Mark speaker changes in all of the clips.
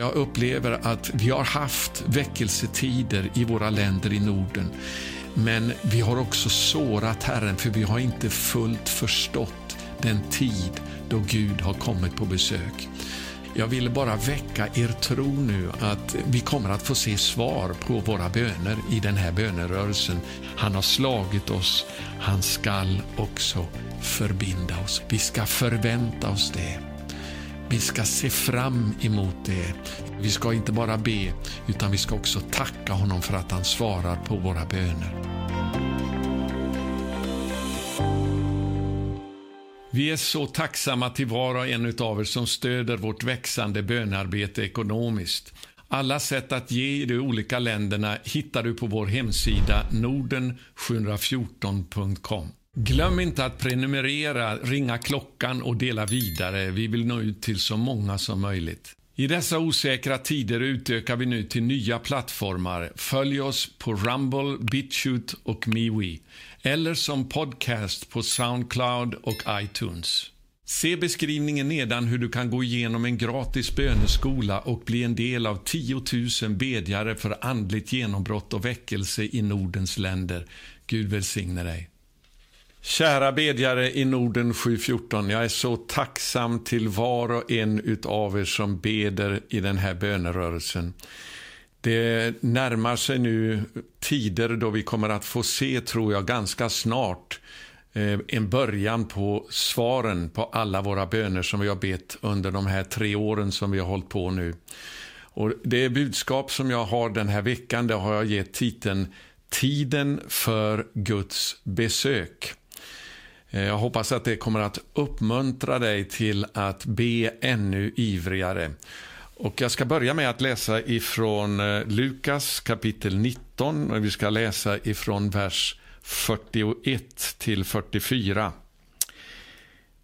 Speaker 1: Jag upplever att vi har haft väckelsetider i våra länder i Norden. Men vi har också sårat Herren för vi har inte fullt förstått den tid då Gud har kommit på besök. Jag ville bara väcka er tro nu att vi kommer att få se svar på våra böner i den här bönerörelsen. Han har slagit oss, han skall också förbinda oss. Vi ska förvänta oss det. Vi ska se fram emot det. Vi ska inte bara be, utan vi ska också tacka honom för att han svarar på våra böner. Vi är så tacksamma till var och en av er som stöder vårt växande bönarbete ekonomiskt. Alla sätt att ge i de olika länderna hittar du på vår hemsida norden714.com. Glöm inte att prenumerera, ringa klockan och dela vidare. Vi vill nå ut till så många som möjligt. I dessa osäkra tider utökar vi nu till nya plattformar. Följ oss på Rumble, BitChute och MeWe eller som podcast på Soundcloud och iTunes. Se beskrivningen nedan hur du kan gå igenom en gratis böneskola och bli en del av 10 000 bedjare för andligt genombrott och väckelse i Nordens länder. Gud välsigne dig. Kära bedjare i Norden 714, jag är så tacksam till var och en av er som beder i den här bönerörelsen. Det närmar sig nu tider då vi kommer att få se, tror jag, ganska snart eh, en början på svaren på alla våra böner som vi har bett under de här tre åren som vi har hållit på nu. Och Det budskap som jag har den här veckan det har jag gett titeln Tiden för Guds besök. Eh, jag hoppas att det kommer att uppmuntra dig till att be ännu ivrigare. Och jag ska börja med att läsa ifrån eh, Lukas kapitel 19 och vi ska läsa ifrån vers 41 till 44.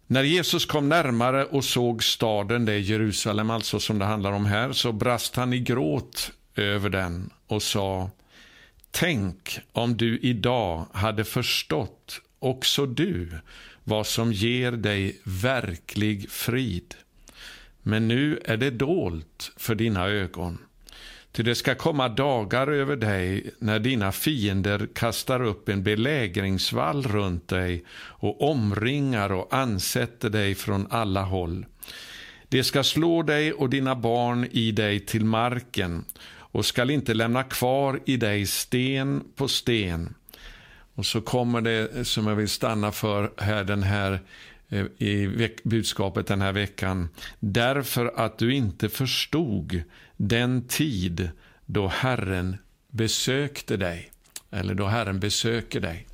Speaker 1: När Jesus kom närmare och såg staden, det är Jerusalem alltså som det handlar om här, så brast han i gråt över den och sa Tänk om du idag hade förstått också du vad som ger dig verklig frid. Men nu är det dolt för dina ögon. Ty det ska komma dagar över dig när dina fiender kastar upp en belägringsvall runt dig och omringar och ansätter dig från alla håll. Det ska slå dig och dina barn i dig till marken och skall inte lämna kvar i dig sten på sten och så kommer det som jag vill stanna för här den här eh, i budskapet den här veckan. Därför att du inte förstod den tid då Herren besökte dig. Eller då Herren besöker dig.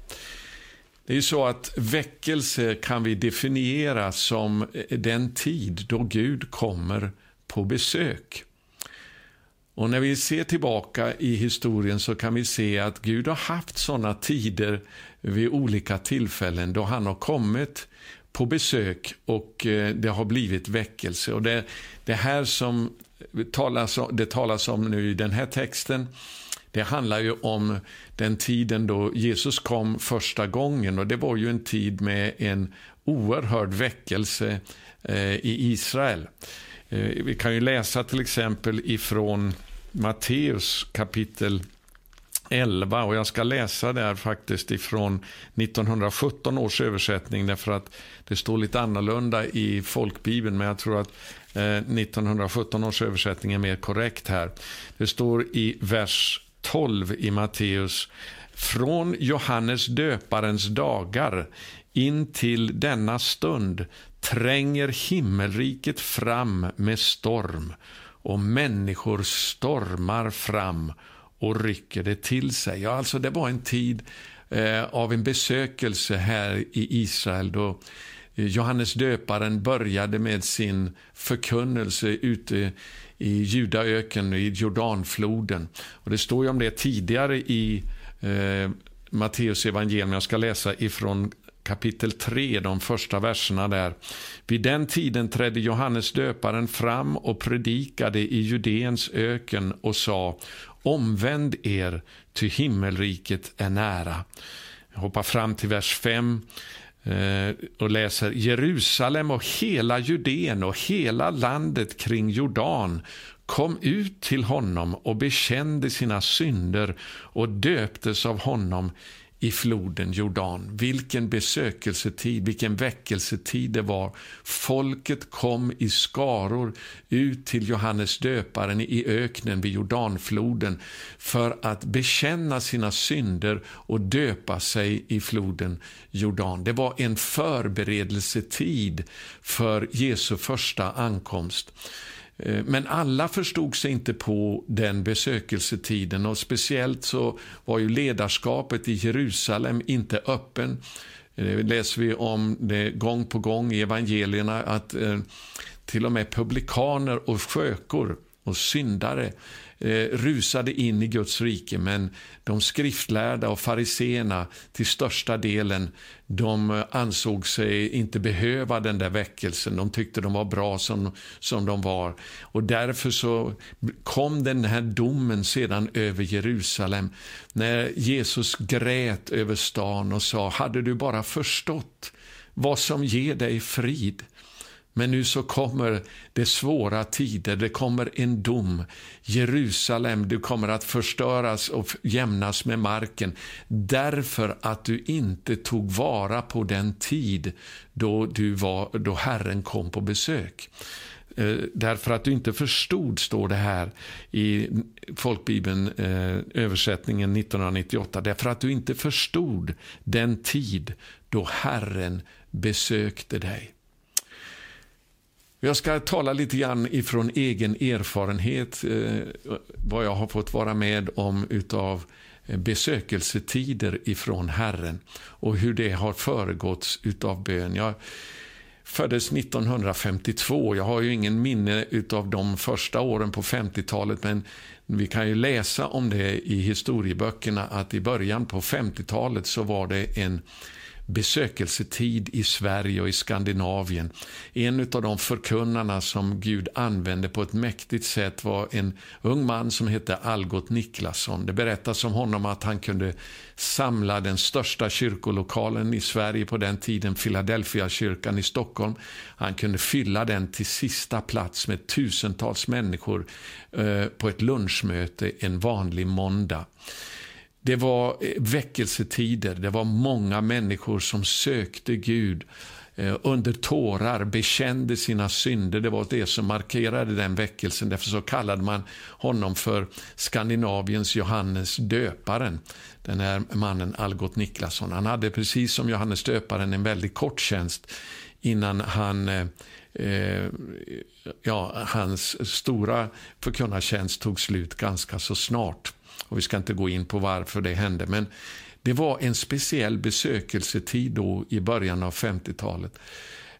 Speaker 1: Det är så att väckelse kan vi definiera som eh, den tid då Gud kommer på besök. Och när vi ser tillbaka i historien så kan vi se att Gud har haft sådana tider vid olika tillfällen då han har kommit på besök och eh, det har blivit väckelse. Och det, det här som talas, det talas om nu i den här texten, det handlar ju om den tiden då Jesus kom första gången och det var ju en tid med en oerhörd väckelse eh, i Israel. Eh, vi kan ju läsa till exempel ifrån Matteus kapitel 11 och jag ska läsa där faktiskt ifrån 1917 års översättning därför att det står lite annorlunda i folkbibeln men jag tror att eh, 1917 års översättning är mer korrekt här. Det står i vers 12 i Matteus från Johannes döparens dagar in till denna stund tränger himmelriket fram med storm och människor stormar fram och rycker det till sig. Ja, alltså det var en tid eh, av en besökelse här i Israel då eh, Johannes döparen började med sin förkunnelse ute i Judaöken, i Jordanfloden. Och det står ju om det tidigare i eh, Matteus evangelium. Jag ska läsa ifrån kapitel 3, de första verserna där. Vid den tiden trädde Johannes döparen fram och predikade i Judeens öken och sa Omvänd er, ty himmelriket är nära. Jag hoppar fram till vers 5 eh, och läser Jerusalem och hela Judeen och hela landet kring Jordan kom ut till honom och bekände sina synder och döptes av honom i floden Jordan. Vilken besökelsetid, vilken väckelsetid det var. Folket kom i skaror ut till Johannes döparen i öknen vid Jordanfloden för att bekänna sina synder och döpa sig i floden Jordan. Det var en förberedelsetid för Jesu första ankomst. Eh, men alla förstod sig inte på den besökelsetiden och speciellt så var ju ledarskapet i Jerusalem inte öppen. Det läser vi om det gång på gång i evangelierna att eh, till och med publikaner och skökor och syndare eh, rusade in i Guds rike men de skriftlärda och fariseerna till största delen de eh, ansåg sig inte behöva den där väckelsen. De tyckte de var bra som, som de var. Och därför så kom den här domen sedan över Jerusalem när Jesus grät över stan och sa, hade du bara förstått vad som ger dig frid men nu så kommer det svåra tider, det kommer en dom. Jerusalem, du kommer att förstöras och jämnas med marken därför att du inte tog vara på den tid då, du var, då Herren kom på besök. Eh, därför att du inte förstod, står det här i folkbibeln, eh, översättningen 1998. Därför att du inte förstod den tid då Herren besökte dig. Jag ska tala lite grann ifrån egen erfarenhet, eh, vad jag har fått vara med om utav eh, besökelsetider ifrån Herren och hur det har föregåtts utav bön. Jag föddes 1952. Jag har ju ingen minne utav de första åren på 50-talet men vi kan ju läsa om det i historieböckerna att i början på 50-talet så var det en besökelsetid i Sverige och i Skandinavien. En av de förkunnarna som Gud använde på ett mäktigt sätt var en ung man som hette Algot Niklasson. Det berättas om honom att han kunde samla den största kyrkolokalen i Sverige på den tiden, Philadelphia kyrkan i Stockholm. Han kunde fylla den till sista plats med tusentals människor eh, på ett lunchmöte en vanlig måndag. Det var eh, väckelsetider, det var många människor som sökte Gud eh, under tårar, bekände sina synder. Det var det som markerade den väckelsen. Därför så kallade man honom för Skandinaviens Johannes döparen. Den här mannen Algot Niklasson. Han hade precis som Johannes döparen en väldigt kort tjänst innan han eh, eh ja, hans stora förkunnartjänst tog slut ganska så snart. Och Vi ska inte gå in på varför det hände, men det var en speciell besökelsetid då i början av 50-talet.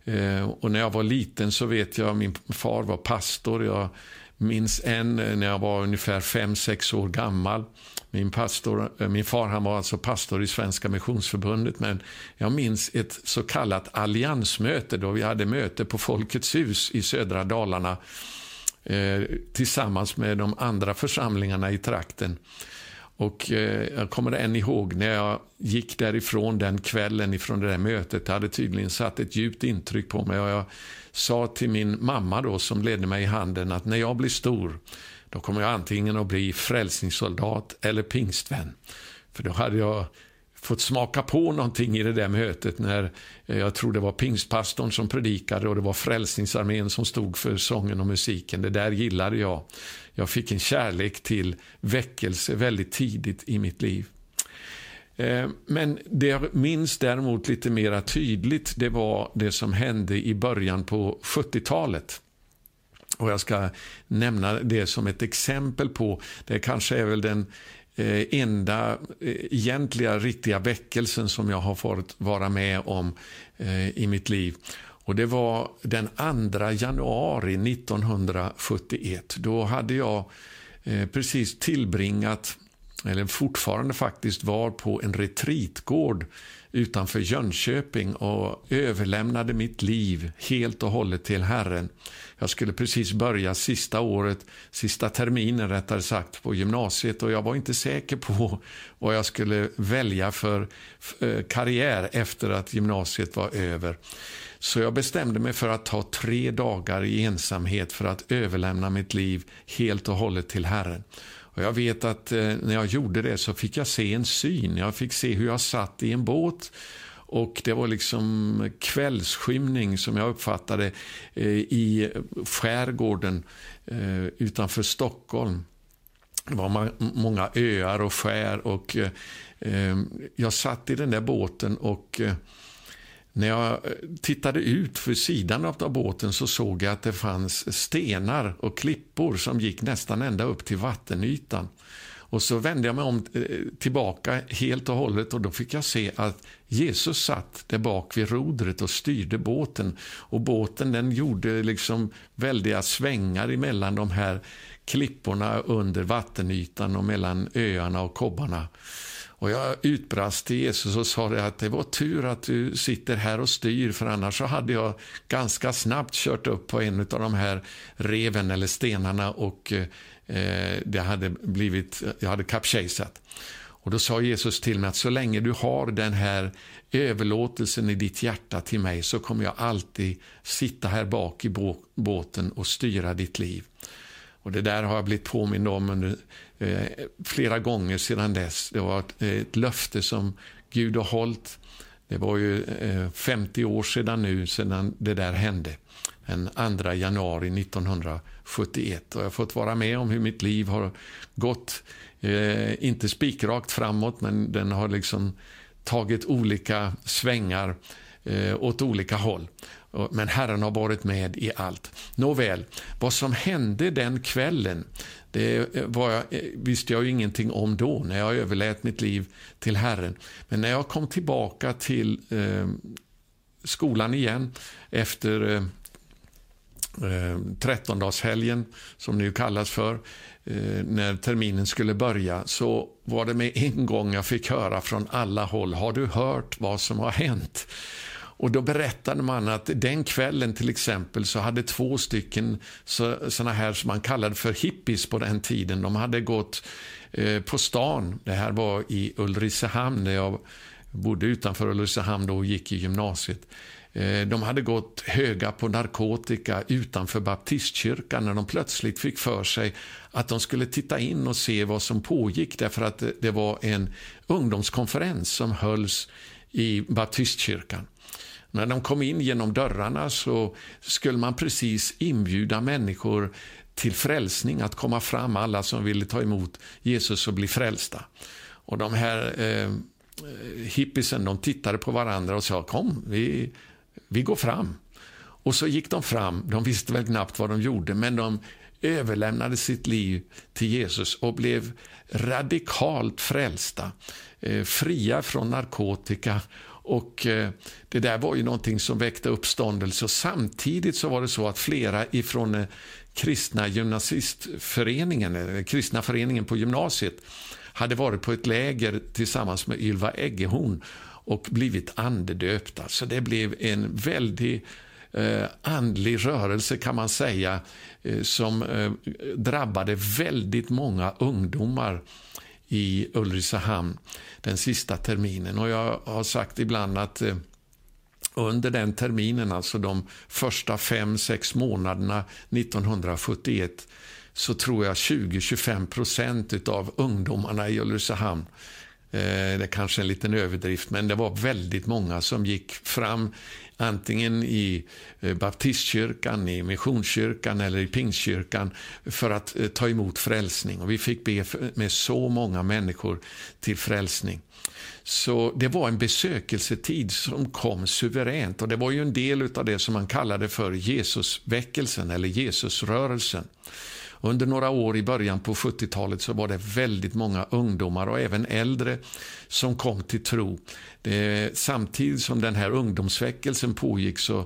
Speaker 1: Eh, och när jag var liten så vet jag, min far var pastor. Jag minns en eh, när jag var ungefär 5-6 år gammal. Min, pastor, eh, min far han var alltså pastor i Svenska Missionsförbundet men jag minns ett så kallat alliansmöte då vi hade möte på Folkets hus i södra Dalarna Eh, tillsammans med de andra församlingarna i trakten. Och eh, jag kommer än ihåg när jag gick därifrån den kvällen ifrån det där mötet. Det hade tydligen satt ett djupt intryck på mig. Och jag sa till min mamma då som ledde mig i handen att när jag blir stor då kommer jag antingen att bli frälsningssoldat eller pingstvän. För då hade jag fått smaka på någonting i det där mötet när eh, jag tror det var pingstpastorn som predikade och det var Frälsningsarmén som stod för sången och musiken. Det där gillade jag. Jag fick en kärlek till väckelse väldigt tidigt i mitt liv. Eh, men det jag minns däremot lite mer tydligt, det var det som hände i början på 70-talet. Och jag ska nämna det som ett exempel på, det kanske är väl den Eh, enda eh, egentliga riktiga väckelsen som jag har fått vara med om eh, i mitt liv. Och Det var den 2 januari 1971. Då hade jag precis tillbringat, eller fortfarande faktiskt var på en retreatgård utanför Jönköping och överlämnade mitt liv helt och hållet till Herren. Jag skulle precis börja sista året, sista terminen rättare sagt, på gymnasiet och jag var inte säker på vad jag skulle välja för eh, karriär efter att gymnasiet var över. Så jag bestämde mig för att ta tre dagar i ensamhet för att överlämna mitt liv helt och hållet till Herren. Och jag vet att eh, när jag gjorde det så fick jag se en syn. Jag fick se hur jag satt i en båt och det var liksom kvällsskymning som jag uppfattade eh, i skärgården eh, utanför Stockholm. Det var många öar och skär och eh, eh, jag satt i den där båten och eh, när jag eh, tittade ut för sidan av båten så såg jag att det fanns stenar och klippor som gick nästan ända upp till vattenytan. Och så vände jag mig om eh, tillbaka helt och hållet och då fick jag se att Jesus satt där bak vid rodret och styrde båten. Och båten den gjorde liksom väldiga svängar emellan de här klipporna under vattenytan och mellan öarna och kobbarna. Och jag utbrast till Jesus och sa att det var tur att du sitter här och styr för annars så hade jag ganska snabbt kört upp på en av de här reven eller stenarna och eh, det hade blivit, jag hade kapsejsat. Och då sa Jesus till mig att så länge du har den här överlåtelsen i ditt hjärta till mig så kommer jag alltid sitta här bak i båten och styra ditt liv. Och Det där har jag blivit påmind om under, Eh, flera gånger sedan dess. Det var ett, eh, ett löfte som Gud har hållit. Det var ju eh, 50 år sedan nu, sedan det där hände. Den 2 januari 1971. och jag har fått vara med om hur mitt liv har gått, eh, inte spikrakt framåt, men den har liksom tagit olika svängar eh, åt olika håll. Men Herren har varit med i allt. Nåväl, vad som hände den kvällen, det var jag, visste jag ju ingenting om då, när jag överlät mitt liv till Herren. Men när jag kom tillbaka till eh, skolan igen efter eh, eh, trettondagshelgen, som det ju kallas för, eh, när terminen skulle börja, så var det med en gång jag fick höra från alla håll, har du hört vad som har hänt? Och då berättade man att den kvällen till exempel så hade två stycken såna här som man kallade för hippies på den tiden, de hade gått eh, på stan, det här var i Ulricehamn, där jag bodde utanför Ulricehamn då och gick i gymnasiet. Eh, de hade gått höga på narkotika utanför baptistkyrkan när de plötsligt fick för sig att de skulle titta in och se vad som pågick därför att det var en ungdomskonferens som hölls i baptistkyrkan. När de kom in genom dörrarna så skulle man precis inbjuda människor till frälsning, att komma fram, alla som ville ta emot Jesus och bli frälsta. Och de här eh, hippisen, de tittade på varandra och sa kom, vi vi går fram. Och så gick de fram, de visste väl knappt vad de gjorde, men de överlämnade sitt liv till Jesus och blev radikalt frälsta, eh, fria från narkotika och eh, Det där var ju någonting som väckte uppståndelse. Och samtidigt så var det så att flera ifrån eh, kristna gymnasistföreningen, eh, kristna föreningen på gymnasiet, hade varit på ett läger tillsammans med Ylva Eggehorn och blivit andedöpta. Så alltså, det blev en väldig eh, andlig rörelse kan man säga eh, som eh, drabbade väldigt många ungdomar i Ulricehamn den sista terminen. Och jag har sagt ibland att eh, under den terminen, alltså de första fem, sex månaderna 1971 så tror jag 20-25 procent av ungdomarna i Ulricehamn Eh, det är kanske en liten överdrift, men det var väldigt många som gick fram antingen i eh, baptistkyrkan, i missionskyrkan eller i pingstkyrkan för att eh, ta emot frälsning. Och vi fick be med så många människor till frälsning. Så det var en besökelsetid som kom suveränt och det var ju en del av det som man kallade för Jesusväckelsen eller Jesusrörelsen. Under några år i början på 70-talet så var det väldigt många ungdomar och även äldre som kom till tro. Det, samtidigt som den här ungdomsväckelsen pågick så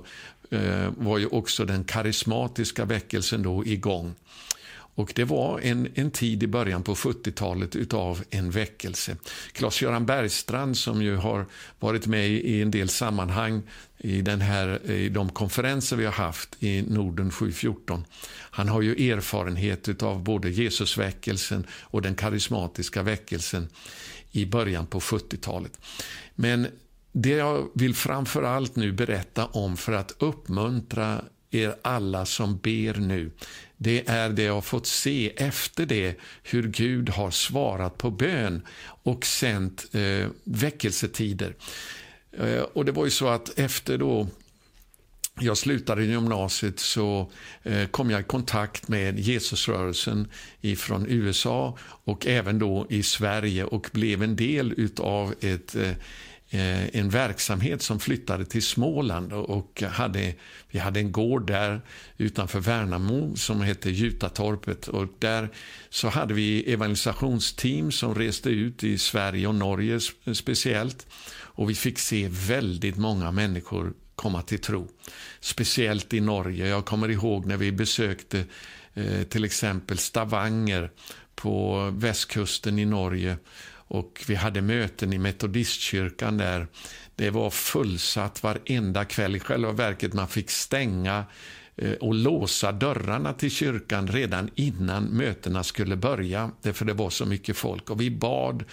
Speaker 1: eh, var ju också den karismatiska väckelsen då igång. Och Det var en, en tid i början på 70-talet utav en väckelse. Claes-Göran Bergstrand som ju har varit med i en del sammanhang i, den här, i de konferenser vi har haft i Norden 714. Han har ju erfarenhet av både Jesusväckelsen och den karismatiska väckelsen i början på 70-talet. Men det jag vill framför allt nu berätta om för att uppmuntra er alla som ber nu, det är det jag har fått se efter det, hur Gud har svarat på bön och sänt eh, väckelsetider. Eh, och det var ju så att efter då jag slutade gymnasiet så eh, kom jag i kontakt med Jesusrörelsen från USA och även då i Sverige och blev en del av ett eh, Eh, en verksamhet som flyttade till Småland och hade, vi hade en gård där utanför Värnamo som hette Jutatorpet och där så hade vi evangelisationsteam som reste ut i Sverige och Norge speciellt och vi fick se väldigt många människor komma till tro. Speciellt i Norge. Jag kommer ihåg när vi besökte eh, till exempel Stavanger på västkusten i Norge och vi hade möten i metodistkyrkan där. Det var fullsatt varenda kväll. I själva verket man fick stänga eh, och låsa dörrarna till kyrkan redan innan mötena skulle börja, därför det var så mycket folk. Och vi bad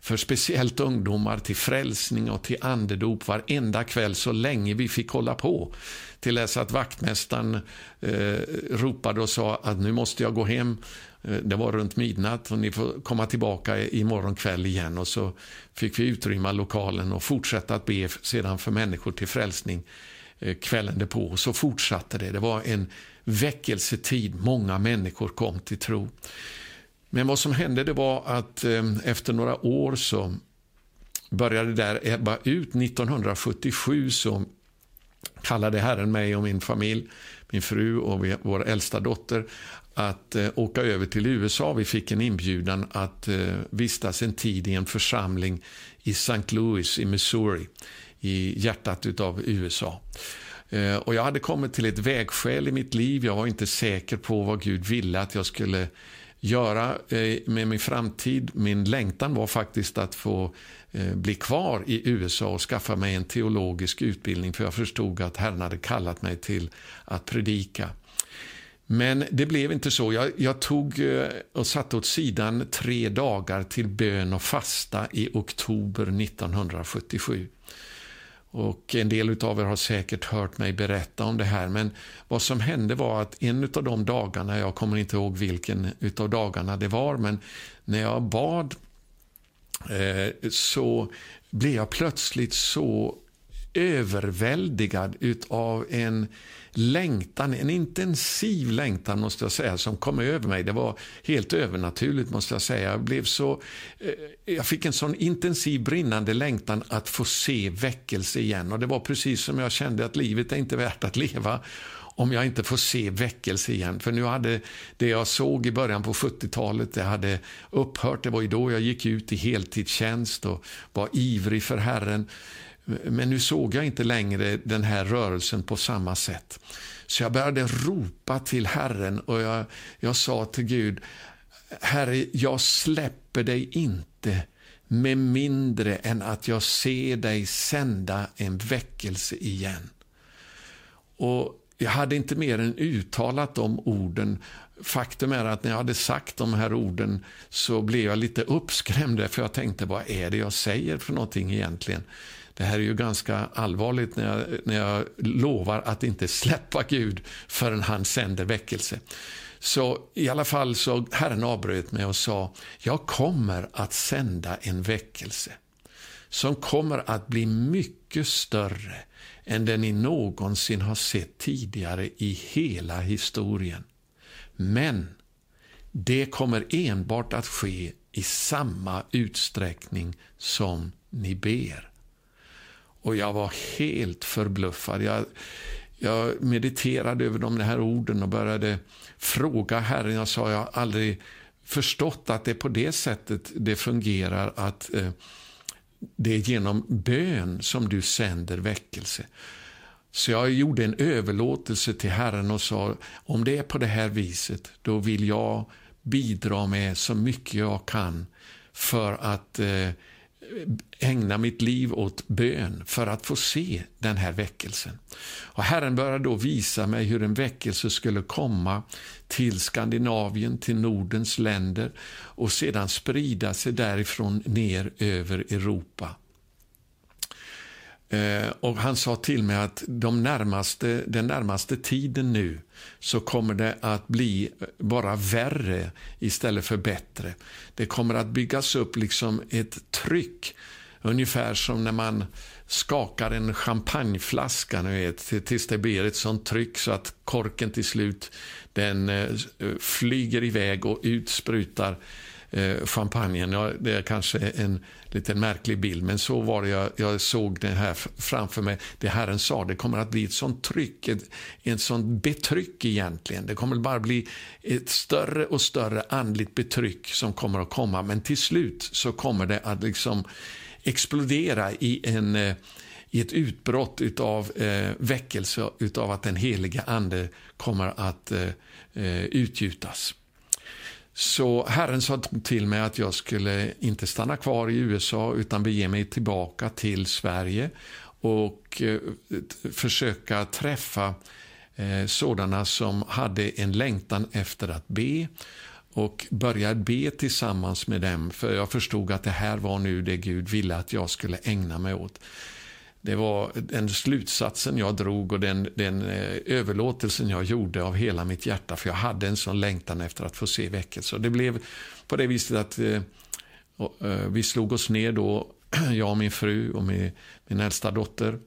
Speaker 1: för speciellt ungdomar till frälsning och till andedop varenda kväll så länge vi fick hålla på. Till dess att vaktmästaren eh, ropade och sa att nu måste jag gå hem Eh, det var runt midnatt och ni får komma tillbaka imorgon kväll igen. Och så fick vi utrymma lokalen och fortsätta att be sedan för människor till frälsning eh, kvällen därpå. Och så fortsatte det. Det var en väckelsetid. Många människor kom till tro. Men vad som hände det var att eh, efter några år så började det där ebba ut. 1977 så kallade Herren mig och min familj, min fru och vår äldsta dotter att eh, åka över till USA. Vi fick en inbjudan att eh, vistas en tid i en församling i St. Louis i Missouri, i hjärtat av USA. Eh, och jag hade kommit till ett vägskäl i mitt liv. Jag var inte säker på vad Gud ville att jag skulle göra eh, med min framtid. Min längtan var faktiskt att få eh, bli kvar i USA och skaffa mig en teologisk utbildning för jag förstod att Herren hade kallat mig till att predika. Men det blev inte så. Jag, jag, tog eh, och satte åt sidan tre dagar till bön och fasta i oktober 1977. Och En del av er har säkert hört mig berätta om det här, men vad som hände var att en av de dagarna, jag kommer inte ihåg vilken av dagarna det var, men när jag bad eh, så blev jag plötsligt så överväldigad utav en längtan, en intensiv längtan måste jag säga, som kom över mig. Det var helt övernaturligt måste jag säga. Jag, blev så, eh, jag fick en sån intensiv brinnande längtan att få se väckelse igen. Och det var precis som jag kände att livet är inte värt att leva om jag inte får se väckelse igen. För nu hade det jag såg i början på 70-talet, det hade upphört. Det var ju då jag gick ut i heltidstjänst och var ivrig för Herren. Men nu såg jag inte längre den här rörelsen på samma sätt. Så jag började ropa till Herren och jag, jag sa till Gud, Herre, jag släpper dig inte med mindre än att jag ser dig sända en väckelse igen. Och jag hade inte mer än uttalat de orden. Faktum är att när jag hade sagt de här orden så blev jag lite uppskrämd för jag tänkte, vad är det jag säger för någonting egentligen? Det här är ju ganska allvarligt när jag, när jag lovar att inte släppa Gud förrän han sänder väckelse. Så i alla fall så Herren avbröt mig och sa, jag kommer att sända en väckelse som kommer att bli mycket större än den ni någonsin har sett tidigare i hela historien. Men det kommer enbart att ske i samma utsträckning som ni ber. Och jag var helt förbluffad. Jag, jag mediterade över de här orden och började fråga Herren. Jag sa, jag har aldrig förstått att det är på det sättet det fungerar, att eh, det är genom bön som du sänder väckelse. Så jag gjorde en överlåtelse till Herren och sa, om det är på det här viset, då vill jag bidra med så mycket jag kan för att eh, ägna mitt liv åt bön för att få se den här väckelsen. Och Herren började då visa mig hur en väckelse skulle komma till Skandinavien, till Nordens länder och sedan sprida sig därifrån ner över Europa. Eh, och han sa till mig att de närmaste, den närmaste tiden nu så kommer det att bli bara värre istället för bättre. Det kommer att byggas upp liksom ett tryck, ungefär som när man skakar en champagneflaska nu vet, tills det blir ett sånt tryck så att korken till slut den eh, flyger iväg och utsprutar eh, champagnen. Ja, det är kanske en liten märklig bild, men så var det jag, jag såg det här framför mig. Det Herren sa, det kommer att bli ett sånt tryck, ett, ett sånt betryck egentligen. Det kommer bara bli ett större och större andligt betryck som kommer att komma, men till slut så kommer det att liksom explodera i en eh, i ett utbrott av eh, väckelse av att den heliga ande kommer att eh, eh utgjutas. Så Herren sa till mig att jag skulle inte stanna kvar i USA utan bege mig tillbaka till Sverige och eh, försöka träffa eh, sådana som hade en längtan efter att be och börja be tillsammans med dem för jag förstod att det här var nu det Gud ville att jag skulle ägna mig åt. Det var den slutsatsen jag drog och den, den eh, överlåtelsen jag gjorde av hela mitt hjärta, för jag hade en sån längtan efter att få se väckelse. Det blev på det viset att eh, eh vi slog oss ner då, jag och min fru och min, min äldsta dotter.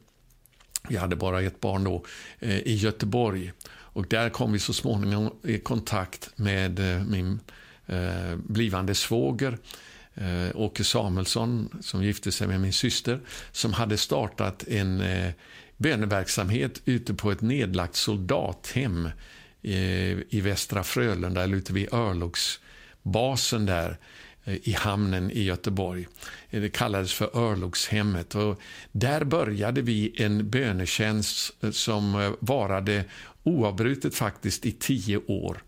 Speaker 1: Vi hade bara ett barn då, eh, i Göteborg. Och där kom vi så småningom i kontakt med eh, min eh, blivande svåger eh, Åke Samuelsson som gifte sig med min syster som hade startat en eh, böneverksamhet ute på ett nedlagt soldathem eh, i Västra Frölunda, eller ute vid Örlogsbasen där eh, i hamnen i Göteborg. Eh, det kallades för Örlogshemmet. Och där började vi en bönetjänst eh, som eh, varade oavbrutet faktiskt i tio år.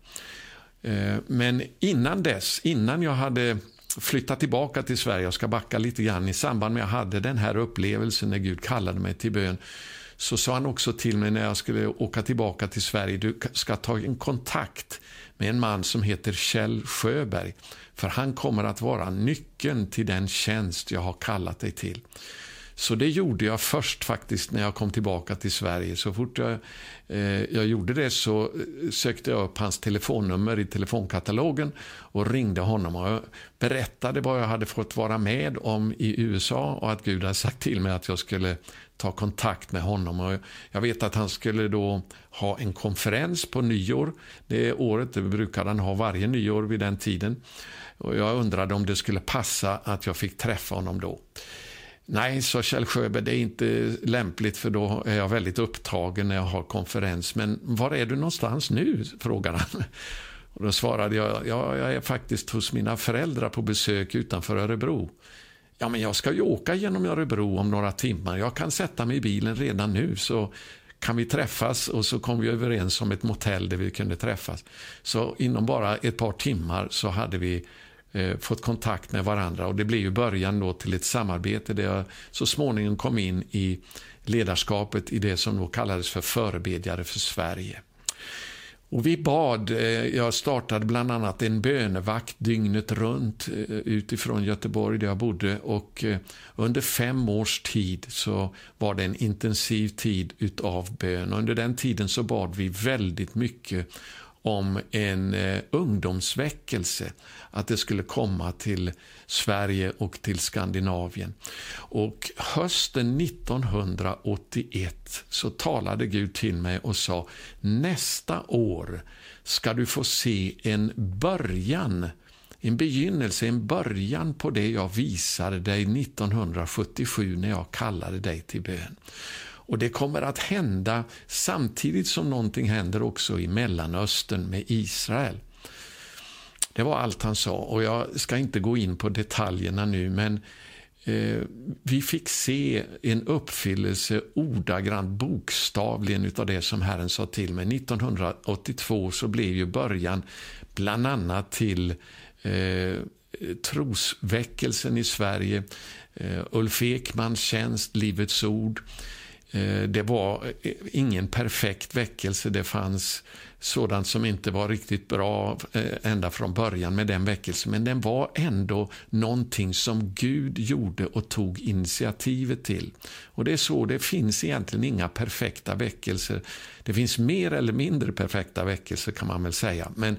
Speaker 1: Men innan dess, innan jag hade flytta tillbaka till Sverige, jag ska backa lite grann, i samband med att jag hade den här upplevelsen när Gud kallade mig till bön, så sa han också till mig när jag skulle åka tillbaka till Sverige, du ska ta en kontakt med en man som heter Kjell Sjöberg, för han kommer att vara nyckeln till den tjänst jag har kallat dig till. Så det gjorde jag först faktiskt när jag kom tillbaka till Sverige. Så fort jag, eh, jag gjorde det så eh, sökte jag upp hans telefonnummer i telefonkatalogen och ringde honom. Och jag berättade vad jag hade fått vara med om i USA och att Gud hade sagt till mig att jag skulle ta kontakt med honom. Och jag vet att han skulle då ha en konferens på nyår. Det året, det brukade han ha varje nyår vid den tiden. Och jag undrade om det skulle passa att jag fick träffa honom då. Nej, sa Kjell Sjöberg, det är inte lämpligt för då är jag väldigt upptagen när jag har konferens. Men var är du någonstans nu? frågade han. Och då svarade jag, ja, jag är faktiskt hos mina föräldrar på besök utanför Örebro. Ja, men jag ska ju åka genom Örebro om några timmar. Jag kan sätta mig i bilen redan nu så kan vi träffas och så kom vi överens om ett motell där vi kunde träffas. Så inom bara ett par timmar så hade vi eh, fått kontakt med varandra. Och Det blev ju början då till ett samarbete där jag så småningom kom in i ledarskapet i det som då kallades för förebedjare för Sverige. Och vi bad, eh, jag startade bland annat en bönevakt dygnet runt eh, utifrån Göteborg där jag bodde och eh, under fem års tid så var det en intensiv tid utav bön. Under den tiden så bad vi väldigt mycket om en eh, ungdomsväckelse, att det skulle komma till Sverige och till Skandinavien. Och hösten 1981 så talade Gud till mig och sa nästa år ska du få se en början en begynnelse, en början på det jag visade dig 1977 när jag kallade dig till bön. Och det kommer att hända samtidigt som någonting händer också i Mellanöstern med Israel. Det var allt han sa och jag ska inte gå in på detaljerna nu men eh, vi fick se en uppfyllelse ordagrant bokstavligen av det som Herren sa till mig. 1982 så blev ju början bland annat till eh, trosväckelsen i Sverige, eh, Ulf Ekmans tjänst, Livets ord, Eh, det var eh, ingen perfekt väckelse. Det fanns sådant som inte var riktigt bra eh, ända från början med den väckelsen, men den var ändå någonting som Gud gjorde och tog initiativet till. Och det är så, det finns egentligen inga perfekta väckelser. Det finns mer eller mindre perfekta väckelser kan man väl säga, men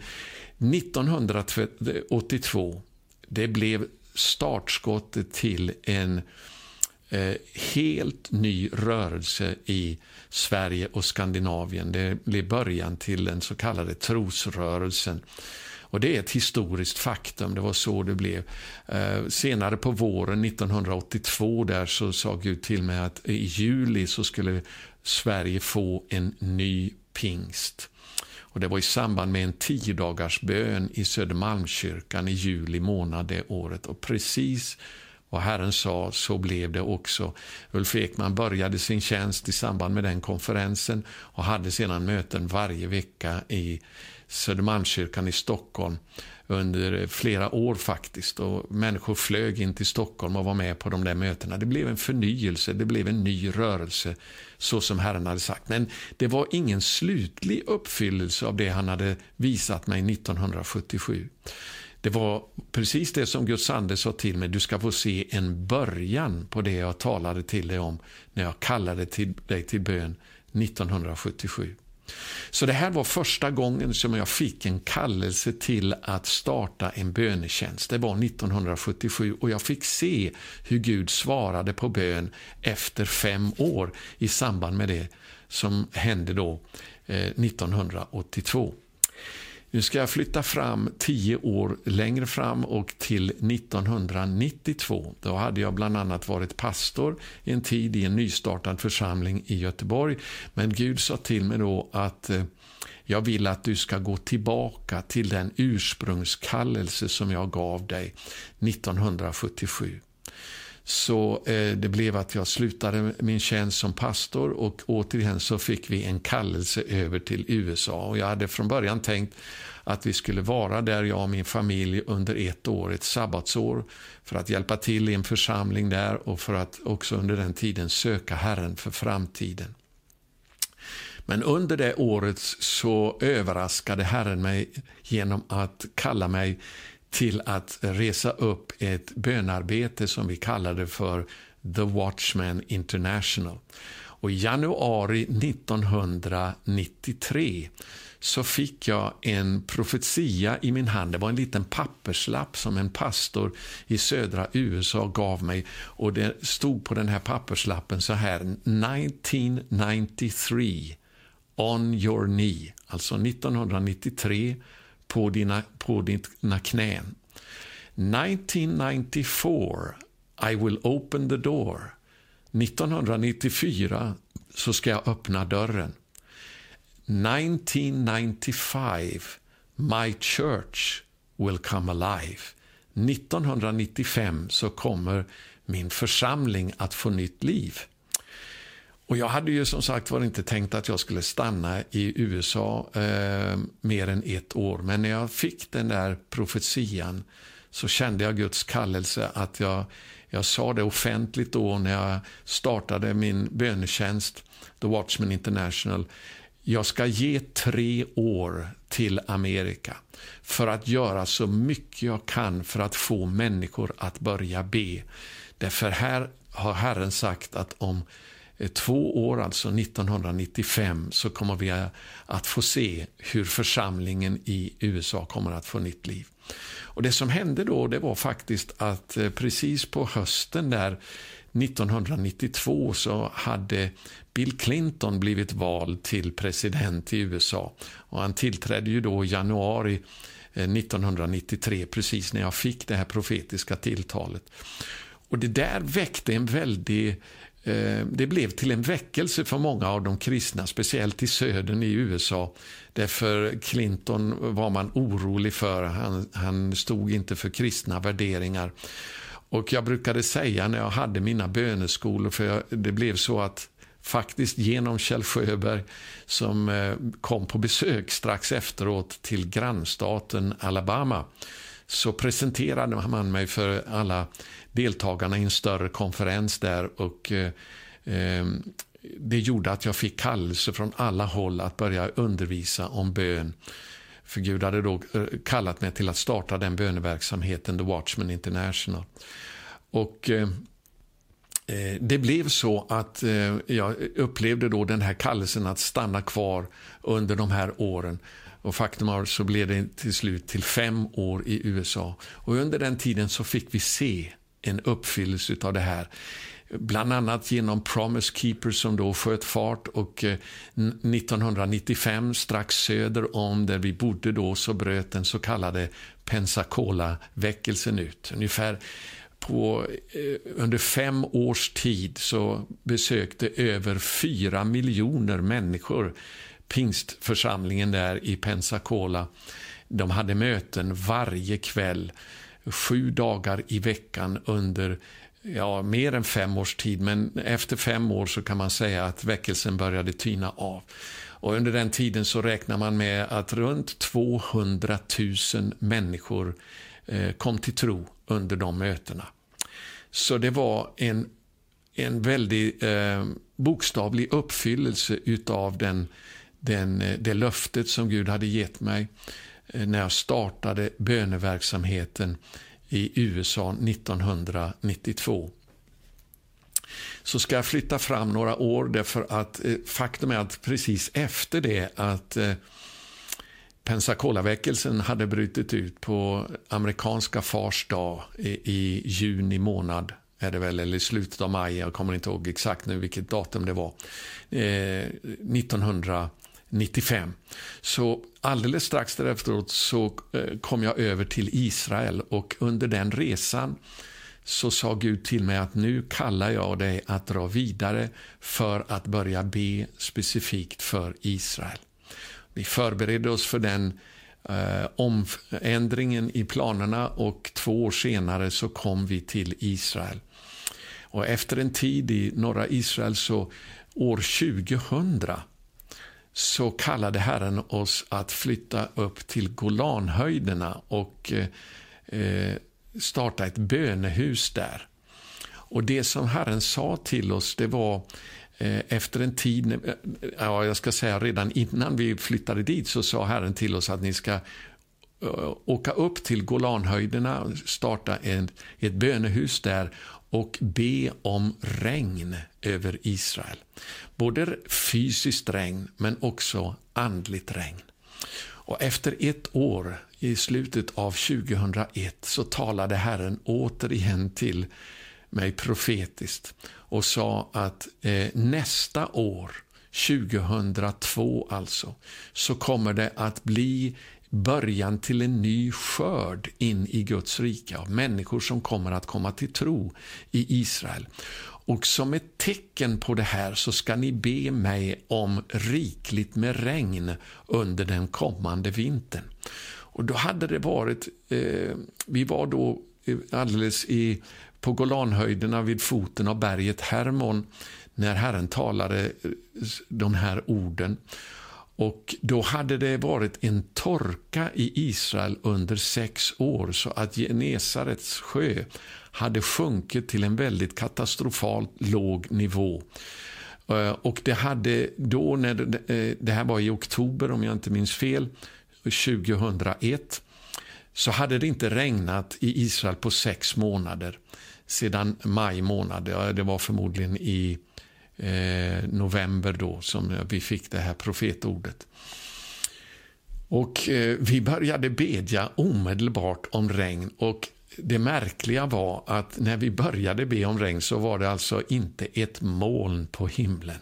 Speaker 1: 1982, det blev startskottet till en eh, helt ny rörelse i Sverige och Skandinavien. Det blev början till den så kallade trosrörelsen. Och Det är ett historiskt faktum, det var så det blev. Eh, senare på våren 1982 där så sa Gud till mig att i juli så skulle Sverige få en ny pingst. Och Det var i samband med en tiodagars bön i Södermalmskyrkan i juli månad det året. Och precis och Herren sa, så blev det också. Ulf Ekman började sin tjänst i samband med den konferensen och hade sedan möten varje vecka i Södermalmskyrkan i Stockholm under flera år faktiskt. Och Människor flög in till Stockholm och var med på de där mötena. Det blev en förnyelse, det blev en ny rörelse, så som Herren hade sagt. Men det var ingen slutlig uppfyllelse av det han hade visat mig 1977. Det var precis det som Guds ande sa till mig. Du ska få se en början på det jag talade till dig om när jag kallade till dig till bön 1977. Så det här var första gången som jag fick en kallelse till att starta en bönetjänst. Det var 1977 och jag fick se hur Gud svarade på bön efter fem år i samband med det som hände då eh, 1982. Nu ska jag flytta fram tio år längre fram och till 1992. Då hade jag bland annat varit pastor i en tid i en nystartad församling i Göteborg. Men Gud sa till mig då att eh, jag vill att du ska gå tillbaka till den ursprungskallelse som jag gav dig 1977. Så eh, det blev att jag slutade min tjänst som pastor och återigen så fick vi en kallelse över till USA. Och jag hade från början tänkt att vi skulle vara där, jag och min familj, under ett år, ett sabbatsår, för att hjälpa till i en församling där och för att också under den tiden söka Herren för framtiden. Men under det året så överraskade Herren mig genom att kalla mig till att resa upp ett bönarbete som vi kallade för The Watchman International. Och I januari 1993 så fick jag en profetia i min hand. Det var en liten papperslapp som en pastor i södra USA gav mig. Och Det stod på den här papperslappen så här, 1993, on your knee. Alltså 1993, på dina, på dina knän. 1994, I will open the door. 1994 så ska jag öppna dörren. 1995, My Church will come alive. 1995 så kommer min församling att få nytt liv. Och Jag hade ju som sagt var inte tänkt att jag skulle stanna i USA eh, mer än ett år. Men när jag fick den där profetian så kände jag Guds kallelse att jag, jag sa det offentligt då när jag startade min bönetjänst, The Watchman International. Jag ska ge tre år till Amerika för att göra så mycket jag kan för att få människor att börja be. Därför här har Herren sagt att om Eh, två år, alltså 1995, så kommer vi eh, att få se hur församlingen i USA kommer att få nytt liv. Och Det som hände då det var faktiskt att eh, precis på hösten där 1992 så hade Bill Clinton blivit vald till president i USA. Och Han tillträdde ju då i januari 1993, precis när jag fick det här profetiska tilltalet. Och Det där väckte en väldig Eh, det blev till en väckelse för många av de kristna, speciellt i södern i USA. Därför Clinton var man orolig för. Han, han stod inte för kristna värderingar. Och Jag brukade säga när jag hade mina böneskolor, för jag, det blev så att faktiskt genom Kjell Sjöberg som eh, kom på besök strax efteråt till grannstaten Alabama så presenterade man mig för alla deltagarna i en större konferens där och eh, eh, det gjorde att jag fick kallelse från alla håll att börja undervisa om bön. För Gud hade då eh, kallat mig till att starta den böneverksamheten, The Watchman International. Och eh, eh, det blev så att eh, jag upplevde då den här kallelsen att stanna kvar under de här åren. Och faktum är så blev det till slut till fem år i USA. Och under den tiden så fick vi se en uppfyllelse av det här. Bland annat genom Promise Keepers, som då sköt fart och eh, 1995 strax söder om där vi bodde då så bröt den så kallade Pensacola-väckelsen ut. Ungefär på, eh, under fem års tid så besökte över fyra miljoner människor pingstförsamlingen där i Pensacola. De hade möten varje kväll, sju dagar i veckan under ja, mer än fem års tid. Men efter fem år så kan man säga att väckelsen började tyna av. Och under den tiden så räknar man med att runt 200 000 människor eh, kom till tro under de mötena. Så det var en, en väldigt eh, bokstavlig uppfyllelse utav den, den, eh, det löftet som Gud hade gett mig Eh, när jag startade böneverksamheten i USA 1992 så ska jag flytta fram några år därför att eh, faktum är att precis efter det att eh, Pensacola-väckelsen hade brutit ut på amerikanska fars dag i, i, juni månad, är det väl, eller i slutet av maj, jag kommer inte ihåg exakt nu vilket datum det var, eh, 95. Så alldeles strax därefter så eh, kom jag över till Israel och under den resan så sa Gud till mig att nu kallar jag dig att dra vidare för att börja be specifikt för Israel. Vi förberedde oss för den eh, omändringen i planerna och två år senare så kom vi till Israel. Och efter en tid i norra Israel, så år 2000, så kallade Herren oss att flytta upp till Golanhöjderna och eh, eh, starta ett bönehus där. Och det som Herren sa till oss, det var Eh, efter en tid, eh, ja, jag ska säga redan innan vi flyttade dit, så sa Herren till oss att ni ska eh, åka upp till Golanhöjderna, starta en, ett bönehus där och be om regn över Israel. Både fysiskt regn, men också andligt regn. Och efter ett år, i slutet av 2001, så talade Herren återigen till mig profetiskt och sa att eh, nästa år, 2002 alltså, så kommer det att bli början till en ny skörd in i Guds rike av människor som kommer att komma till tro i Israel. Och som ett tecken på det här så ska ni be mig om rikligt med regn under den kommande vintern. Och då hade det varit, eh, vi var då eh, alldeles i på Golanhöjderna vid foten av berget Hermon när Herren talade eh, de här orden. Och Då hade det varit en torka i Israel under sex år så att Genesarets sjö hade sjunkit till en väldigt katastrofalt låg nivå. Eh, och det hade då, när det, eh, det här var i oktober om jag inte minns fel, 2001, så hade det inte regnat i Israel på sex månader sedan maj månad. Det var förmodligen i eh, november då som vi fick det här profetordet. Och eh, vi började bedja omedelbart om regn och det märkliga var att när vi började be om regn så var det alltså inte ett moln på himlen.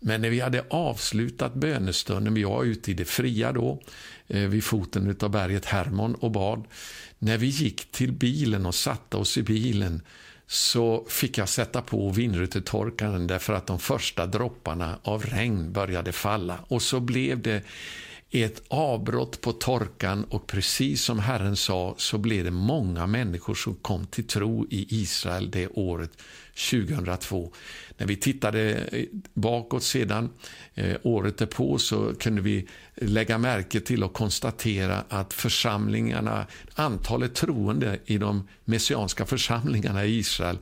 Speaker 1: Men när vi hade avslutat bönestunden, vi var ute i det fria då, eh, vid foten av berget Hermon och bad. När vi gick till bilen och satte oss i bilen så fick jag sätta på vindrutetorkaren därför att de första dropparna av regn började falla. Och så blev det ett avbrott på torkan och precis som Herren sa så blev det många människor som kom till tro i Israel det året 2002. När vi tittade eh, bakåt sedan, eh, året därpå, så kunde vi lägga märke till och konstatera att församlingarna, antalet troende i de messianska församlingarna i Israel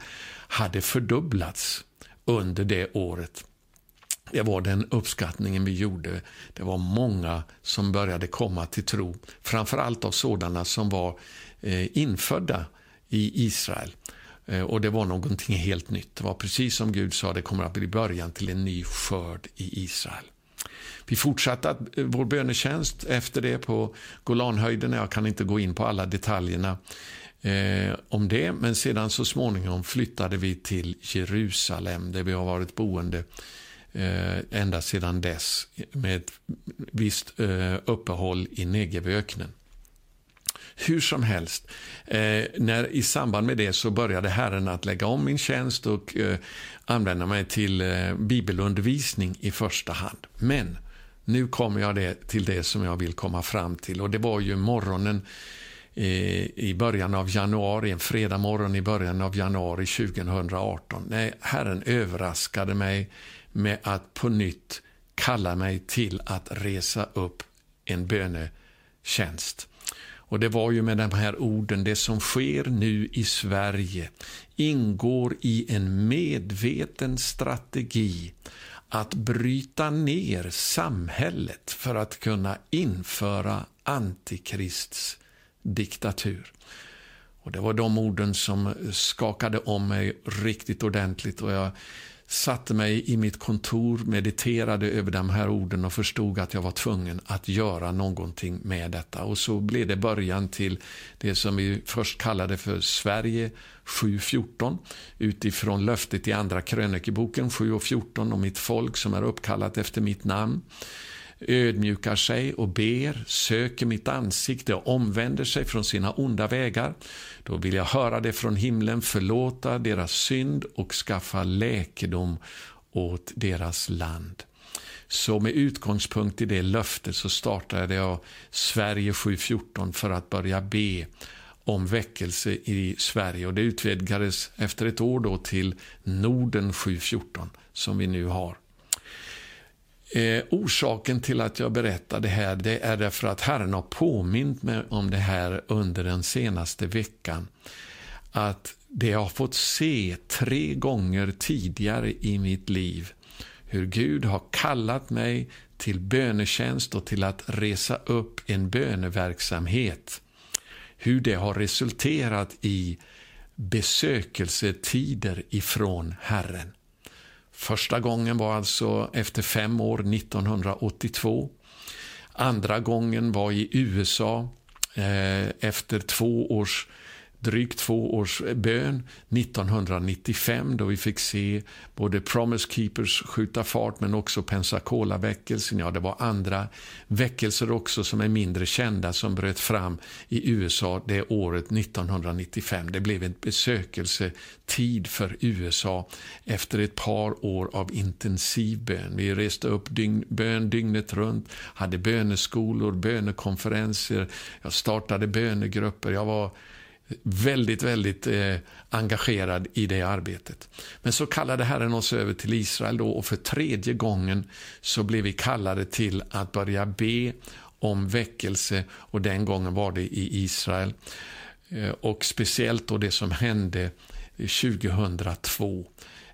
Speaker 1: hade fördubblats under det året. Det var den uppskattningen vi gjorde. Det var många som började komma till tro. Framförallt av sådana som var eh, infödda i Israel. Eh, och det var någonting helt nytt. Det var precis som Gud sa, det kommer att bli början till en ny skörd i Israel. Vi fortsatte eh, vår bönetjänst efter det på Golanhöjden. Jag kan inte gå in på alla detaljerna eh, om det, men sedan så småningom flyttade vi till Jerusalem där vi har varit boende eh, ända sedan dess med ett visst eh, uppehåll i Negevöknen. Hur som helst, eh, när, i samband med det så började Herren att lägga om min tjänst och eh, använda mig till eh, bibelundervisning i första hand. Men nu kommer jag det, till det som jag vill komma fram till och det var ju morgonen eh, i början av januari, en fredag morgon i början av januari 2018, Nej, Herren överraskade mig med att på nytt kalla mig till att resa upp en bönetjänst. Och det var ju med de här orden, det som sker nu i Sverige ingår i en medveten strategi att bryta ner samhället för att kunna införa antikrists diktatur. Och Det var de orden som skakade om mig riktigt ordentligt och jag satte mig i mitt kontor, mediterade över de här orden och förstod att jag var tvungen att göra någonting med detta. Och så blev det början till det som vi först kallade för Sverige 7.14 utifrån löftet i Andra krönikeboken 7.14 om mitt folk som är uppkallat efter mitt namn ödmjukar sig och ber, söker mitt ansikte och omvänder sig från sina onda vägar, då vill jag höra det från himlen, förlåta deras synd och skaffa läkedom åt deras land. Så med utgångspunkt i det löftet så startade jag Sverige 7.14 för att börja be om väckelse i Sverige. Och Det utvidgades efter ett år då till Norden 7.14 som vi nu har. Eh, orsaken till att jag berättar det här det är därför att Herren har påmint mig om det här under den senaste veckan. Att det jag har fått se tre gånger tidigare i mitt liv hur Gud har kallat mig till bönetjänst och till att resa upp en böneverksamhet. Hur det har resulterat i besökelsetider ifrån Herren. Första gången var alltså efter fem år, 1982. Andra gången var i USA eh, efter två års drygt två års eh, bön 1995 då vi fick se både Promise Keepers skjuta fart men också Pensacola-väckelsen. Ja, det var andra väckelser också som är mindre kända som bröt fram i USA det året 1995. Det blev en besökelsetid för USA efter ett par år av intensiv bön. Vi reste upp dygn, bön dygnet runt, hade böneskolor, bönekonferenser, jag startade bönegrupper. Jag var väldigt, väldigt eh, engagerad i det arbetet. Men så kallade Herren oss över till Israel då och för tredje gången så blev vi kallade till att börja be om väckelse och den gången var det i Israel. Eh, och speciellt då det som hände 2002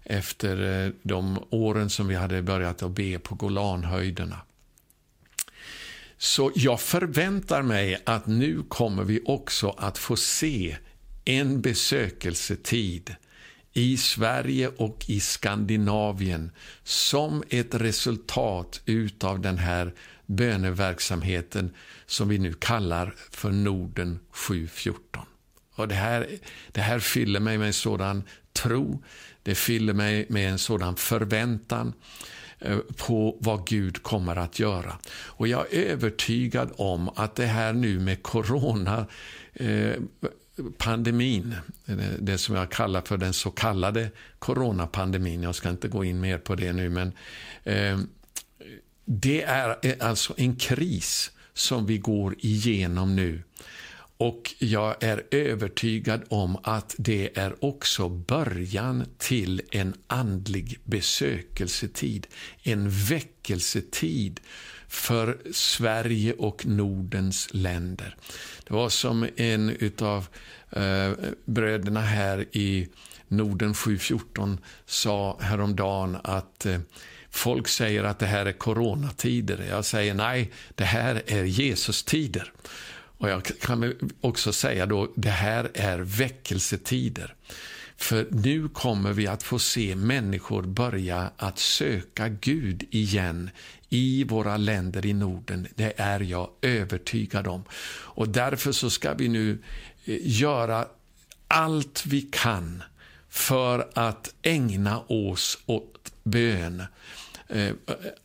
Speaker 1: efter eh, de åren som vi hade börjat att be på Golanhöjderna. Så jag förväntar mig att nu kommer vi också att få se en besökelsetid i Sverige och i Skandinavien som ett resultat utav den här böneverksamheten som vi nu kallar för Norden 714. Och det, här, det här fyller mig med en sådan tro, det fyller mig med en sådan förväntan Eh, Eh, på vad Gud kommer att göra. Och jag är övertygad om att det här nu med corona eh, pandemin, eh, det som jag kallar för den så kallade coronapandemin, jag ska inte gå in mer på det nu, men eh, det är eh, alltså en kris som vi går igenom nu. Och jag är övertygad om att det är också början till en andlig besökelsetid. En väckelsetid för Sverige och Nordens länder. Det var som en av eh, bröderna här i Norden 714 sa häromdagen att eh, Folk säger att det här är coronatider. Jag säger nej, det här är Jesus-tider. Och jag kan också säga då, det här är väckelsetider. För nu kommer vi att få se människor börja att söka Gud igen i våra länder i Norden. Det är jag övertygad om. Och därför så ska vi nu eh, göra allt vi kan för att ägna oss åt bön. Eh,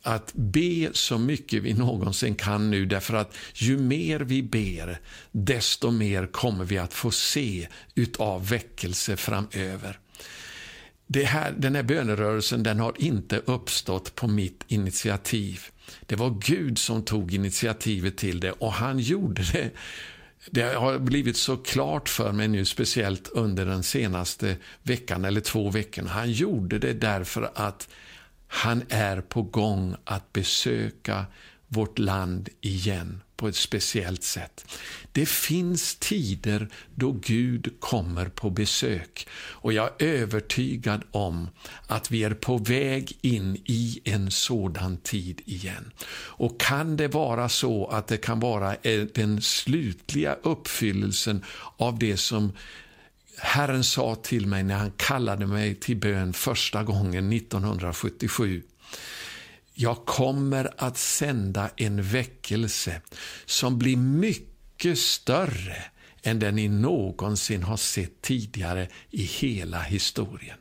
Speaker 1: att be så mycket vi någonsin kan nu, därför att ju mer vi ber, desto mer kommer vi att få se utav väckelse framöver. Det här, den här bönerörelsen den har inte uppstått på mitt initiativ. Det var Gud som tog initiativet till det och han gjorde det det har blivit så klart för mig nu, speciellt under den senaste veckan eller två veckorna. Han gjorde det därför att han är på gång att besöka vårt land igen på ett speciellt sätt. Det finns tider då Gud kommer på besök och jag är övertygad om att vi är på väg in i en sådan tid igen. Och kan det vara så att det kan vara den slutliga uppfyllelsen av det som Herren sa till mig när han kallade mig till bön första gången 1977 jag kommer att sända en väckelse som blir mycket större än den ni någonsin har sett tidigare i hela historien.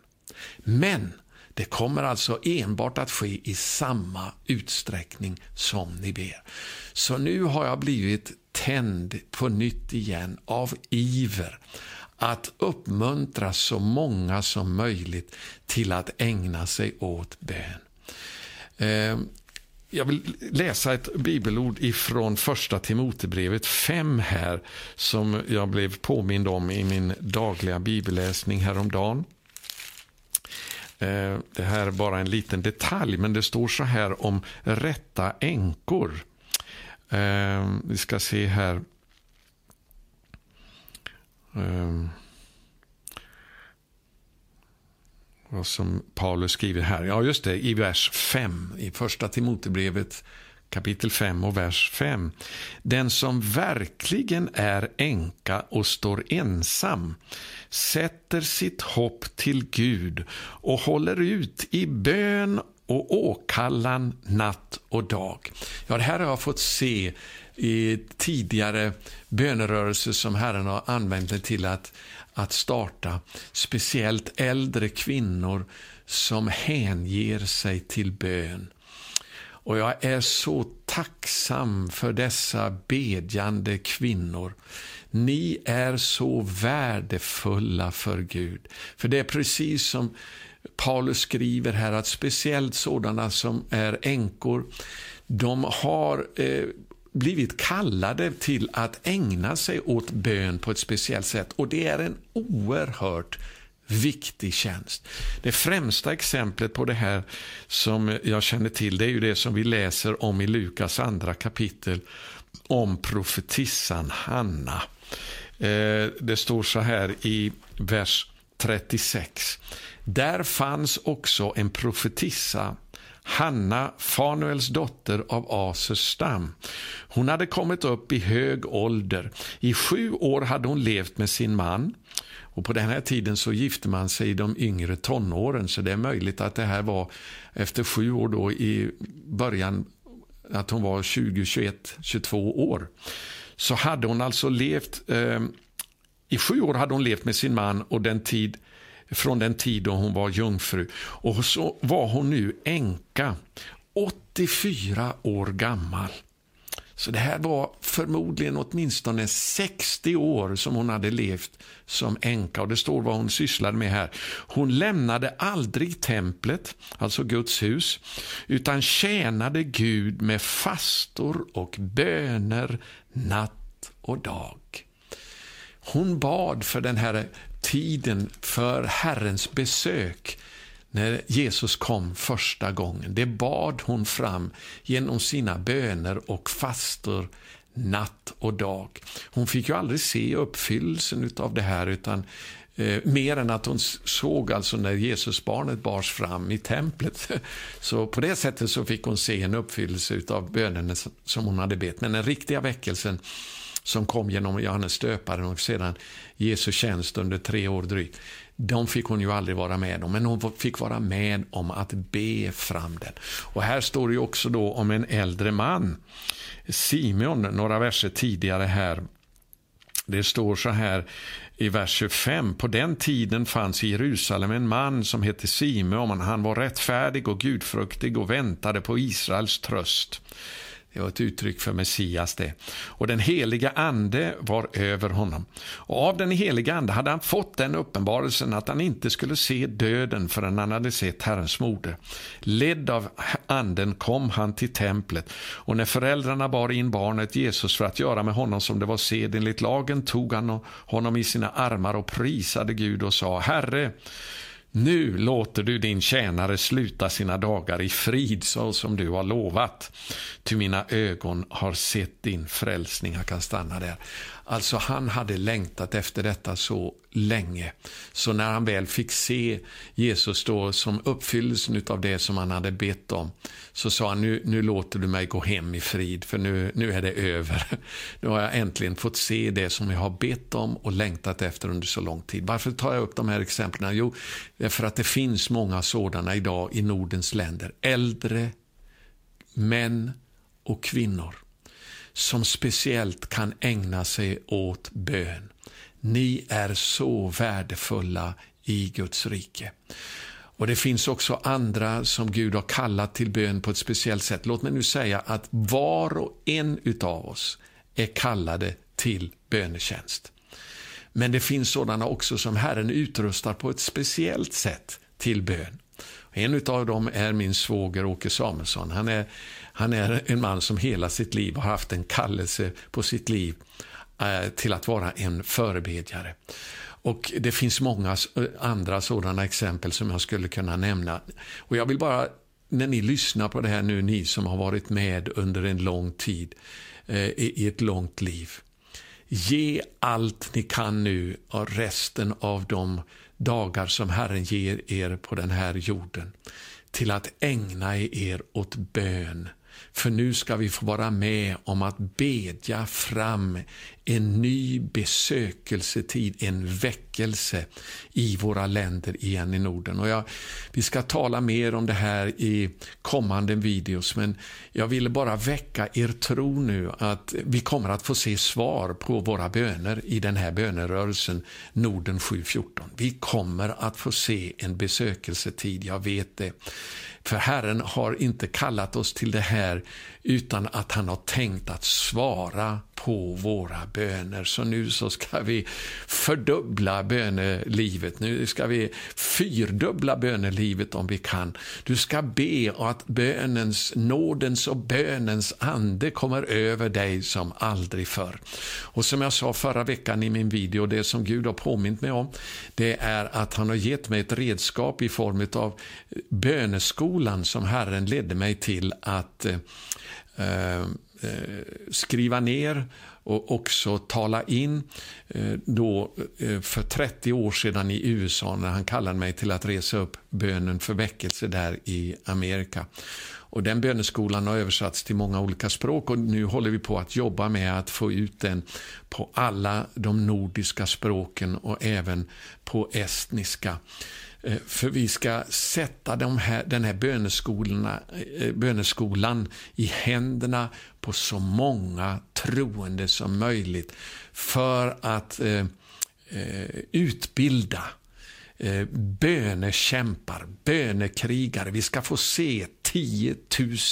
Speaker 1: Men det kommer alltså enbart att ske i samma utsträckning som ni ber. Så nu har jag blivit tänd på nytt igen av iver att uppmuntra så många som möjligt till att ägna sig åt bön. Eh, jag vill läsa ett bibelord ifrån första Timotebrevet 5 här som jag blev påmind om i min dagliga bibelläsning häromdagen. Eh, det här är bara en liten detalj, men det står så här om rätta änkor. Eh, vi ska se här. Ehm, vad som Paulus skriver här. Ja, just det, i vers 5, i första Timotebrevet kapitel 5 och vers 5. Den som verkligen är änka och står ensam sätter sitt hopp till Gud och håller ut i bön och åkallan natt och dag. Ja, det här har jag fått se i tidigare bönerörelser som Herren har använt det till att att starta, speciellt äldre kvinnor som hänger sig till bön. Och jag är så tacksam för dessa bedjande kvinnor. Ni är så värdefulla för Gud. För det är precis som Paulus skriver här, att speciellt sådana som är änkor, de har eh, blivit kallade till att ägna sig åt bön på ett speciellt sätt. Och det är en oerhört viktig tjänst. Det främsta exemplet på det här som jag känner till, det är ju det som vi läser om i Lukas andra kapitel, om profetissan Hanna. Eh, det står så här i vers 36. Där fanns också en profetissa Hanna, Fanuels dotter av Asers stam. Hon hade kommit upp i hög ålder. I sju år hade hon levt med sin man. Och På den här tiden så gifte man sig i de yngre tonåren, så det är möjligt att det här var efter sju år då i början, att hon var 20, 21, 22 år. Så hade hon alltså levt, eh, i sju år hade hon levt med sin man och den tid från den tid då hon var jungfru. Och så var hon nu änka, 84 år gammal. Så det här var förmodligen åtminstone 60 år som hon hade levt som änka. Och det står vad hon sysslade med här. Hon lämnade aldrig templet, alltså Guds hus, utan tjänade Gud med fastor och böner natt och dag. Hon bad för den här tiden för Herrens besök när Jesus kom första gången. Det bad hon fram genom sina böner och fastor natt och dag. Hon fick ju aldrig se uppfyllelsen av det här utan Eh, mer än att hon såg alltså när Jesusbarnet bars fram i templet. Så på det sättet så fick hon se en uppfyllelse av bönen som hon hade bett. Men den riktiga väckelsen som kom genom Johannes döparen och sedan Jesu tjänst under tre år drygt, de fick hon ju aldrig vara med om, men hon fick vara med om att be fram den. Och här står det också då om en äldre man, Simeon, några verser tidigare här. Det står så här i vers 25. På den tiden fanns i Jerusalem en man som hette Simeon. Han var rättfärdig och gudfruktig och väntade på Israels tröst. Det var ett uttryck för Messias det. Och den heliga ande var över honom. Och av den heliga ande hade han fått den uppenbarelsen att han inte skulle se döden förrän han hade sett Herrens moder. Ledd av anden kom han till templet och när föräldrarna bar in barnet Jesus för att göra med honom som det var sed enligt lagen tog han honom i sina armar och prisade Gud och sa Herre, nu låter du din tjänare sluta sina dagar i frid så som du har lovat. Ty mina ögon har sett din frälsning. Jag kan stanna där. Alltså han hade längtat efter detta så länge. Så när han väl fick se Jesus då som uppfyllelsen av det som han hade bett om, så sa han nu, nu låter du mig gå hem i frid, för nu, nu är det över. Nu har jag äntligen fått se det som jag har bett om och längtat efter under så lång tid. Varför tar jag upp de här exemplen? Jo, för att det finns många sådana idag i Nordens länder. Äldre män och kvinnor som speciellt kan ägna sig åt bön. Ni är så värdefulla i Guds rike. Och Det finns också andra som Gud har kallat till bön på ett speciellt sätt. Låt mig nu säga att var och en utav oss är kallade till bönetjänst. Men det finns sådana också som Herren utrustar på ett speciellt sätt till bön. En av dem är min svåger Åke Samuelsson. Han är, han är en man som hela sitt liv har haft en kallelse på sitt liv eh, till att vara en förebedjare. Och Det finns många andra sådana exempel som jag skulle kunna nämna. Och Jag vill bara, när ni lyssnar på det här nu, ni som har varit med under en lång tid, eh, i ett långt liv. Ge allt ni kan nu och resten av de dagar som Herren ger er på den här jorden till att ägna er åt bön för nu ska vi få vara med om att bedja fram en ny besökelsetid, en väckelse i våra länder igen i Norden. Och jag, vi ska tala mer om det här i kommande videos, men jag ville bara väcka er tro nu att vi kommer att få se svar på våra böner i den här bönerörelsen Norden 714. Vi kommer att få se en besökelsetid, jag vet det. För Herren har inte kallat oss till det här utan att han har tänkt att svara på våra böner. Så nu så ska vi fördubbla bönelivet. Nu ska vi fyrdubbla bönelivet om vi kan. Du ska be att bönens, nådens och bönens ande kommer över dig som aldrig förr. Och som jag sa förra veckan i min video, det som Gud har påmint mig om, det är att han har gett mig ett redskap i form av böneskolan som Herren ledde mig till att eh, eh, Eh, skriva ner och också tala in eh, då eh, för 30 år sedan i USA när han kallade mig till att resa upp bönen för väckelse där i Amerika. Och Den böneskolan har översatts till många olika språk och nu håller vi på att jobba med att få ut den på alla de nordiska språken och även på estniska. Eh, för vi ska sätta de här, den här eh, böneskolan i händerna på så många troende som möjligt för att eh, eh utbilda eh, bönekämpar, bönekrigare. Vi ska få se 10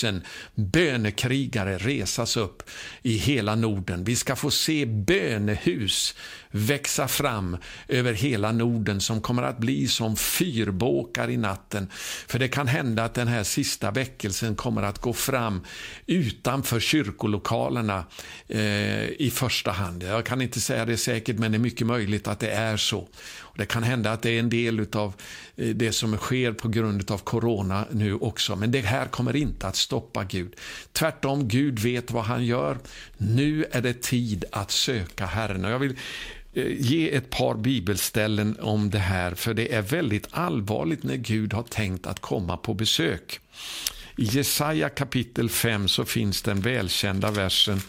Speaker 1: 000 bönekrigare resas upp i hela Norden. Vi ska få se bönehus växa fram över hela Norden som kommer att bli som fyrbåkar i natten. För det kan hända att den här sista väckelsen kommer att gå fram utanför kyrkolokalerna eh, i första hand. Jag kan inte säga det säkert, men det är mycket möjligt att det är så. Och det kan hända att det är en del av eh, det som sker på grund av corona nu också. Men det här kommer inte att stoppa Gud. Tvärtom, Gud vet vad han gör. Nu är det tid att söka Herren. Och jag vill Eh, ge ett par bibelställen om det här, för det är väldigt allvarligt när Gud har tänkt att komma på besök. I Jesaja kapitel 5 så finns den välkända versen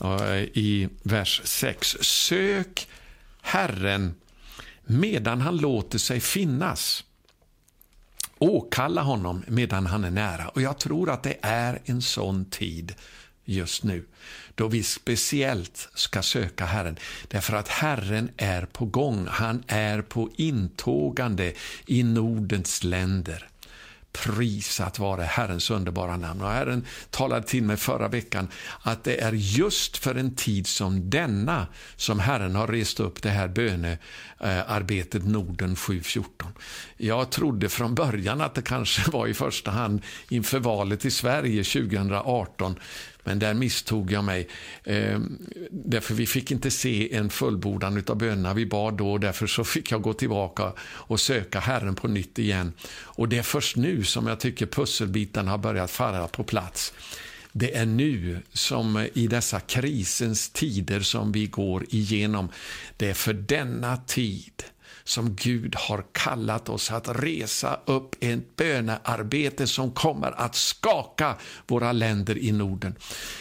Speaker 1: eh, i vers 6. Sök Herren medan han låter sig finnas. Åkalla honom medan han är nära. Och Jag tror att det är en sån tid just nu då vi speciellt ska söka Herren. Därför att Herren är på gång. Han är på intågande i Nordens länder. Prisat vare Herrens underbara namn. Och Herren talade till mig förra veckan att det är just för en tid som denna som Herren har rest upp det här bönearbetet Norden 714. Jag trodde från början att det kanske var i första hand inför valet i Sverige 2018 men där misstog jag mig. Eh, därför vi fick inte se en fullbordan av bönerna vi bad då och därför så fick jag gå tillbaka och söka Herren på nytt igen. Och det är först nu som jag tycker pusselbitarna har börjat falla på plats. Det är nu som eh, i dessa krisens tider som vi går igenom. Det är för denna tid som Gud har kallat oss att resa upp ett bönearbete som kommer att skaka våra länder i Norden.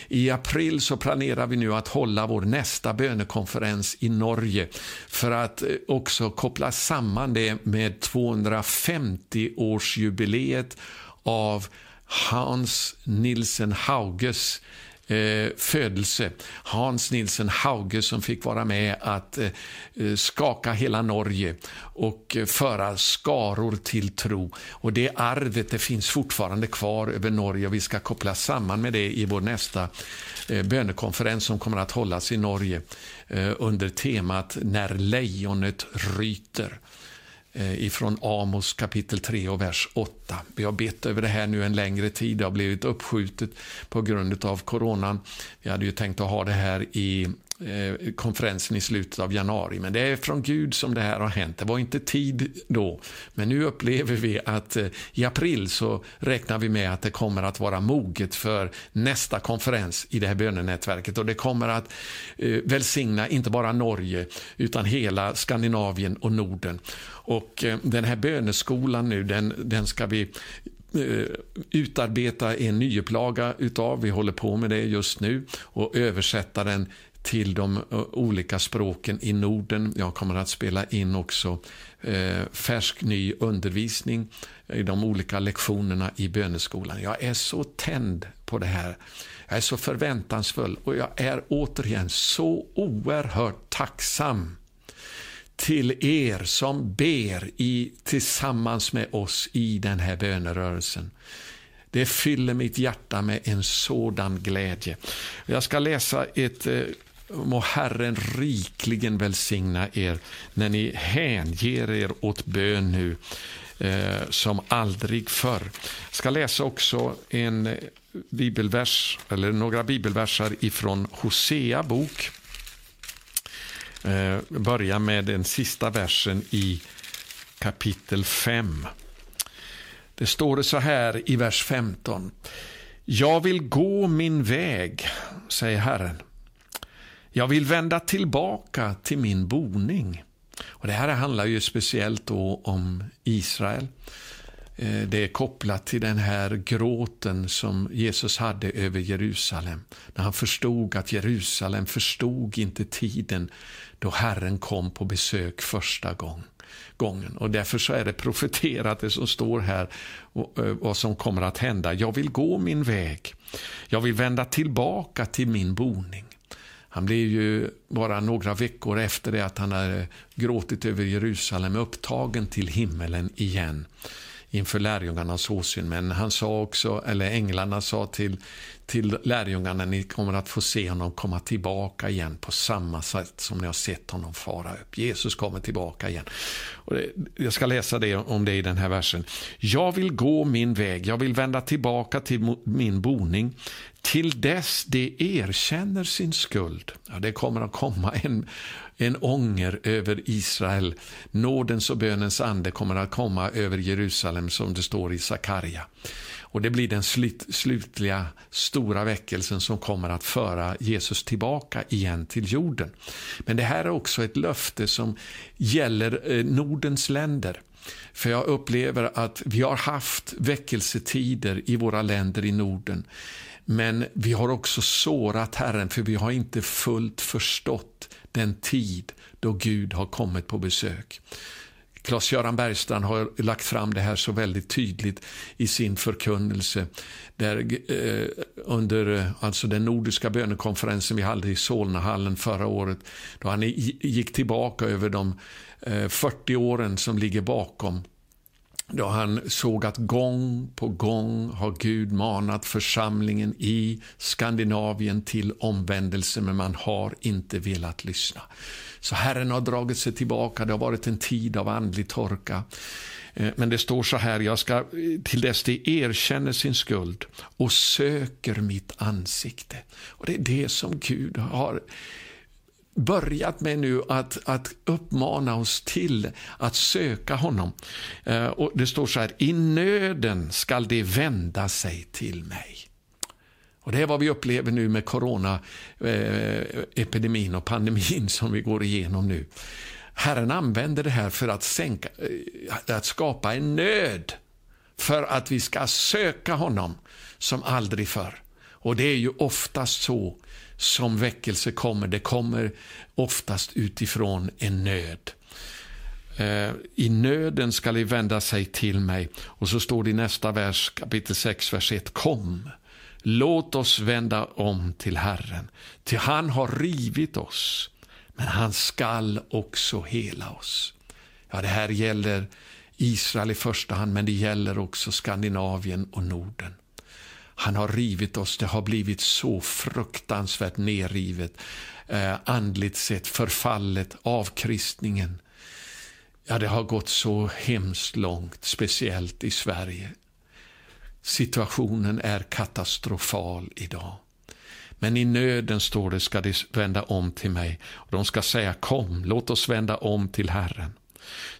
Speaker 1: I april så planerar vi nu att hålla vår nästa bönekonferens i Norge för att eh, också koppla samman det med 250-årsjubileet av Hans Nielsen Hauges eh, födelse. Hans Nilsen Hauge som fick vara med att eh, eh, skaka hela Norge och eh, föra skaror till tro. Och Det arvet det finns fortfarande kvar över Norge och vi ska koppla samman med det i vår nästa eh, bönekonferens som kommer att hållas i Norge eh, under temat När lejonet ryter. Eh, ifrån Amos kapitel 3 och vers 8. Vi har bett över det här nu en längre tid. Det har blivit uppskjutet på grund av coronan. Vi hade ju tänkt att ha det här i Eh, konferensen i slutet av januari. Men det är från Gud som det här har hänt. Det var inte tid då. Men nu upplever vi att eh, i april så räknar vi med att det kommer att vara moget för nästa konferens i det här bönenätverket. Och det kommer att eh, välsigna inte bara Norge utan hela Skandinavien och Norden. Och eh, den här böneskolan nu, den, den ska vi eh, utarbeta en nyupplaga utav. Vi håller på med det just nu och översätta den till de eh, olika språken i Norden. Jag kommer att spela in också eh, färsk ny undervisning i de olika lektionerna i böneskolan. Jag är så tänd på det här. Jag är så förväntansfull och jag är återigen så oerhört tacksam till er som ber i, tillsammans med oss i den här bönerörelsen. Det fyller mitt hjärta med en sådan glädje. Jag ska läsa ett eh, Må Herren rikligen välsigna er när ni hänger er åt bön nu eh, som aldrig förr. Jag ska läsa också en bibelvers, eller några bibelversar ifrån Hosea bok. Eh, börja med den sista versen i kapitel 5. Det står så här i vers 15. Jag vill gå min väg, säger Herren jag vill vända tillbaka till min boning. Och Det här handlar ju speciellt då om Israel. Eh, det är kopplat till den här gråten som Jesus hade över Jerusalem. När han förstod att Jerusalem förstod inte tiden då Herren kom på besök första gången. Och därför så är det profeterat det som står här eh, vad som kommer att hända. Jag vill gå min väg. Jag vill vända tillbaka till min boning. Han blev ju bara några veckor efter det att han hade gråtit över Jerusalem upptagen till himmelen igen inför lärjungarnas åsyn. Men han sa också, eller änglarna sa till, till lärjungarna, ni kommer att få se honom komma tillbaka igen på samma sätt som ni har sett honom fara upp. Jesus kommer tillbaka igen. Och det, jag ska läsa det om det i den här versen. Jag vill gå min väg, jag vill vända tillbaka till min boning till dess de erkänner sin skuld. Ja, det kommer att komma en, en ånger över Israel. Nådens och bönens ande kommer att komma över Jerusalem som det står i Sakarja. Och det blir den slutliga stora väckelsen som kommer att föra Jesus tillbaka igen till jorden. Men det här är också ett löfte som gäller eh, Nordens länder. För jag upplever att vi har haft väckelsetider i våra länder i Norden. Men vi har också sårat Herren för vi har inte fullt förstått den tid då Gud har kommit på besök. Claes-Göran Bergstrand har lagt fram det här så väldigt tydligt i sin förkunnelse. Där, eh, under alltså den nordiska bönekonferensen vi hade i Solnahallen förra året, då han gick tillbaka över de eh, 40 åren som ligger bakom då han såg att gång på gång har Gud manat församlingen i Skandinavien till omvändelse, men man har inte velat lyssna. Så Herren har dragit sig tillbaka, det har varit en tid av andlig torka. Eh, men det står så här, jag ska eh, till dess de erkänner sin skuld och söker mitt ansikte. Och Det är det som Gud har börjat med nu att, att uppmana oss till att söka honom. Eh, och Det står så här, i nöden skall de vända sig till mig. Och Det är vad vi upplever nu med coronaepidemin eh, och pandemin som vi går igenom nu. Herren använder det här för att, sänka, eh, att skapa en nöd för att vi ska söka honom som aldrig förr. Och det är ju oftast så som väckelse kommer. Det kommer oftast utifrån en nöd. Eh, I nöden ska ni vända sig till mig. Och så står det i nästa vers, kapitel 6, vers 1. Kom, låt oss vända om till Herren. Till han har rivit oss, men han skall också hela oss. Ja, det här gäller Israel i första hand, men det gäller också Skandinavien och Norden. Han har rivit oss, det har blivit så fruktansvärt nerrivet, eh, andligt sett, förfallet, avkristningen. Ja, det har gått så hemskt långt, speciellt i Sverige. Situationen är katastrofal idag. Men i nöden, står det, ska de vända om till mig. Och de ska säga, kom, låt oss vända om till Herren.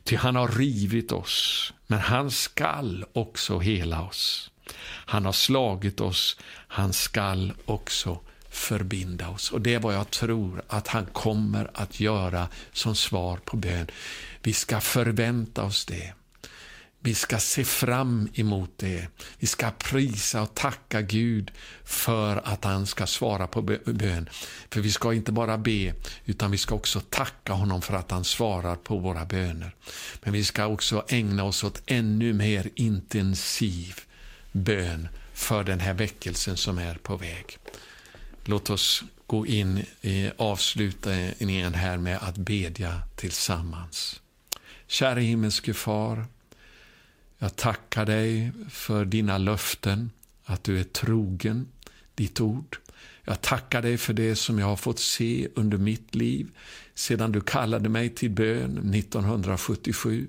Speaker 1: Ty han har rivit oss, men han skall också hela oss. Han har slagit oss, han skall också förbinda oss. Och det är vad jag tror att han kommer att göra som svar på bön. Vi ska förvänta oss det. Vi ska se fram emot det. Vi ska prisa och tacka Gud för att han ska svara på bön. För vi ska inte bara be, utan vi ska också tacka honom för att han svarar på våra böner. Men vi ska också ägna oss åt ännu mer intensiv bön för den här väckelsen som är på väg. Låt oss gå in i avslutningen här med att bedja tillsammans. Kära himmelske far, jag tackar dig för dina löften, att du är trogen ditt ord. Jag tackar dig för det som jag har fått se under mitt liv sedan du kallade mig till bön 1977.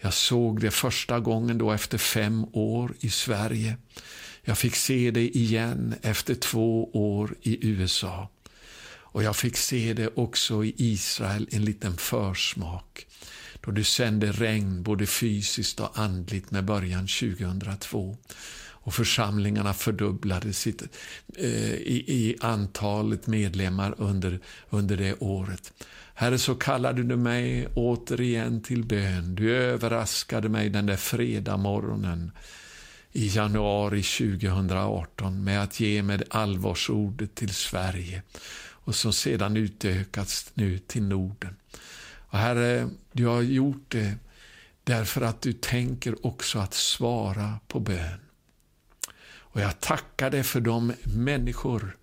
Speaker 1: Jag såg det första gången då efter fem år i Sverige. Jag fick se det igen efter två år i USA. Och jag fick se det också i Israel, en liten försmak. Då du sände regn både fysiskt och andligt med början 2002. Och församlingarna fördubblade sitt, eh, i, i antalet medlemmar under, under det året. Herre, så kallade du mig återigen till bön. Du överraskade mig den där fredag morgonen i januari 2018 med att ge mig allvarsordet till Sverige och som sedan utökats nu till Norden. Och Herre, du har gjort det därför att du tänker också att svara på bön. Och jag tackar dig för de människor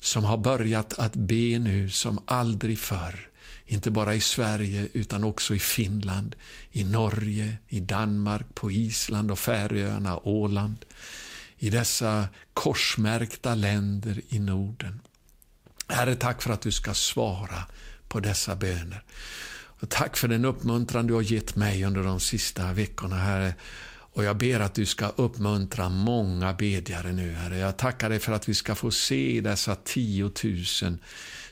Speaker 1: som har börjat att be nu som aldrig förr inte bara i Sverige utan också i Finland, i Norge, i Danmark, på Island och Färöarna, Åland. I dessa korsmärkta länder i Norden. Herre, tack för att du ska svara på dessa böner. Och tack för den uppmuntran du har gett mig under de sista veckorna, Herre. Och jag ber att du ska uppmuntra många bedjare nu, Herre. Jag tackar dig för att vi ska få se dessa tiotusen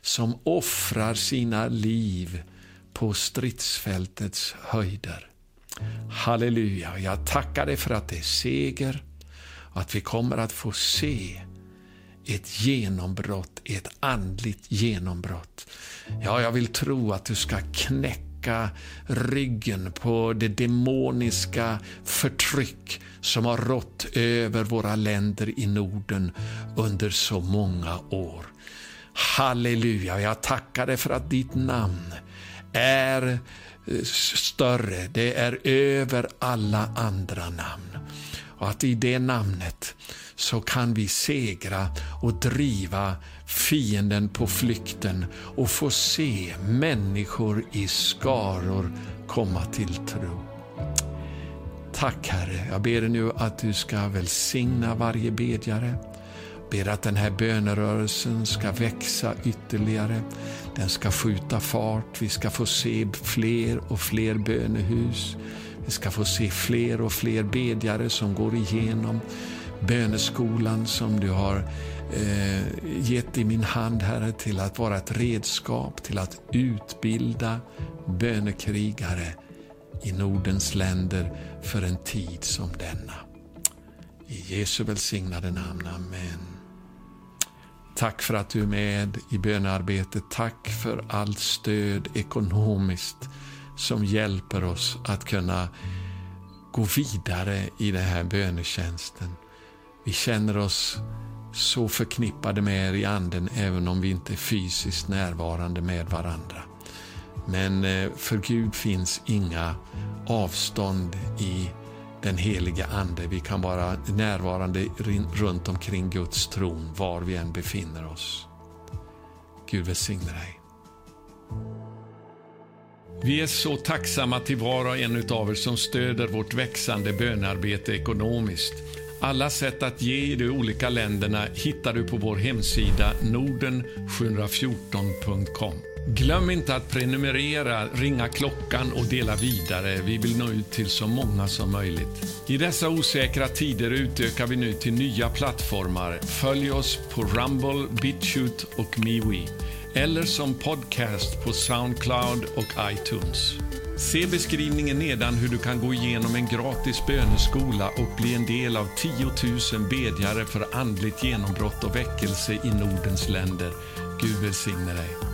Speaker 1: som offrar sina liv på stridsfältets höjder. Halleluja. Jag tackar dig för att det är seger och att vi kommer att få se ett genombrott, ett andligt genombrott. Ja, jag vill tro att du ska knäcka ryggen på det demoniska förtryck som har rått över våra länder i Norden under så många år. Halleluja, jag tackar dig för att ditt namn är eh, större, det är över alla andra namn. Och att i det namnet så kan vi segra och driva fienden på flykten och få se människor i skaror komma till tro. Tack Herre, jag ber dig nu att du ska välsigna varje bedjare. Ber att den här bönerörelsen ska växa ytterligare. Den ska skjuta fart. Vi ska få se fler och fler bönehus. Vi ska få se fler och fler bedjare som går igenom böneskolan som du har Eh, gett i min hand, Herre, till att vara ett redskap till att utbilda bönekrigare i Nordens länder för en tid som denna. I Jesu välsignade namn. Amen. Tack för att du är med i bönearbetet. Tack för allt stöd ekonomiskt som hjälper oss att kunna gå vidare i den här bönetjänsten. Vi känner oss så förknippade med er i anden även om vi inte är fysiskt närvarande med varandra. Men eh, för Gud finns inga avstånd i den heliga Ande. Vi kan vara närvarande runt omkring Guds tron var vi än befinner oss. Gud välsigne dig. Vi är så tacksamma till var och en av er som stöder vårt växande bönarbete ekonomiskt. Alla sätt att ge i de olika länderna hittar du på vår hemsida norden714.com. Glöm inte att prenumerera, ringa klockan och dela vidare. Vi vill nå ut till så många som möjligt. I dessa osäkra tider utökar vi nu till nya plattformar. Följ oss på Rumble, BitChute och MeWe eller som podcast på Soundcloud och iTunes. Se beskrivningen nedan hur du kan gå igenom en gratis böneskola och bli en del av 10 000 bedjare för andligt genombrott och väckelse i Nordens länder. Gud välsigne dig.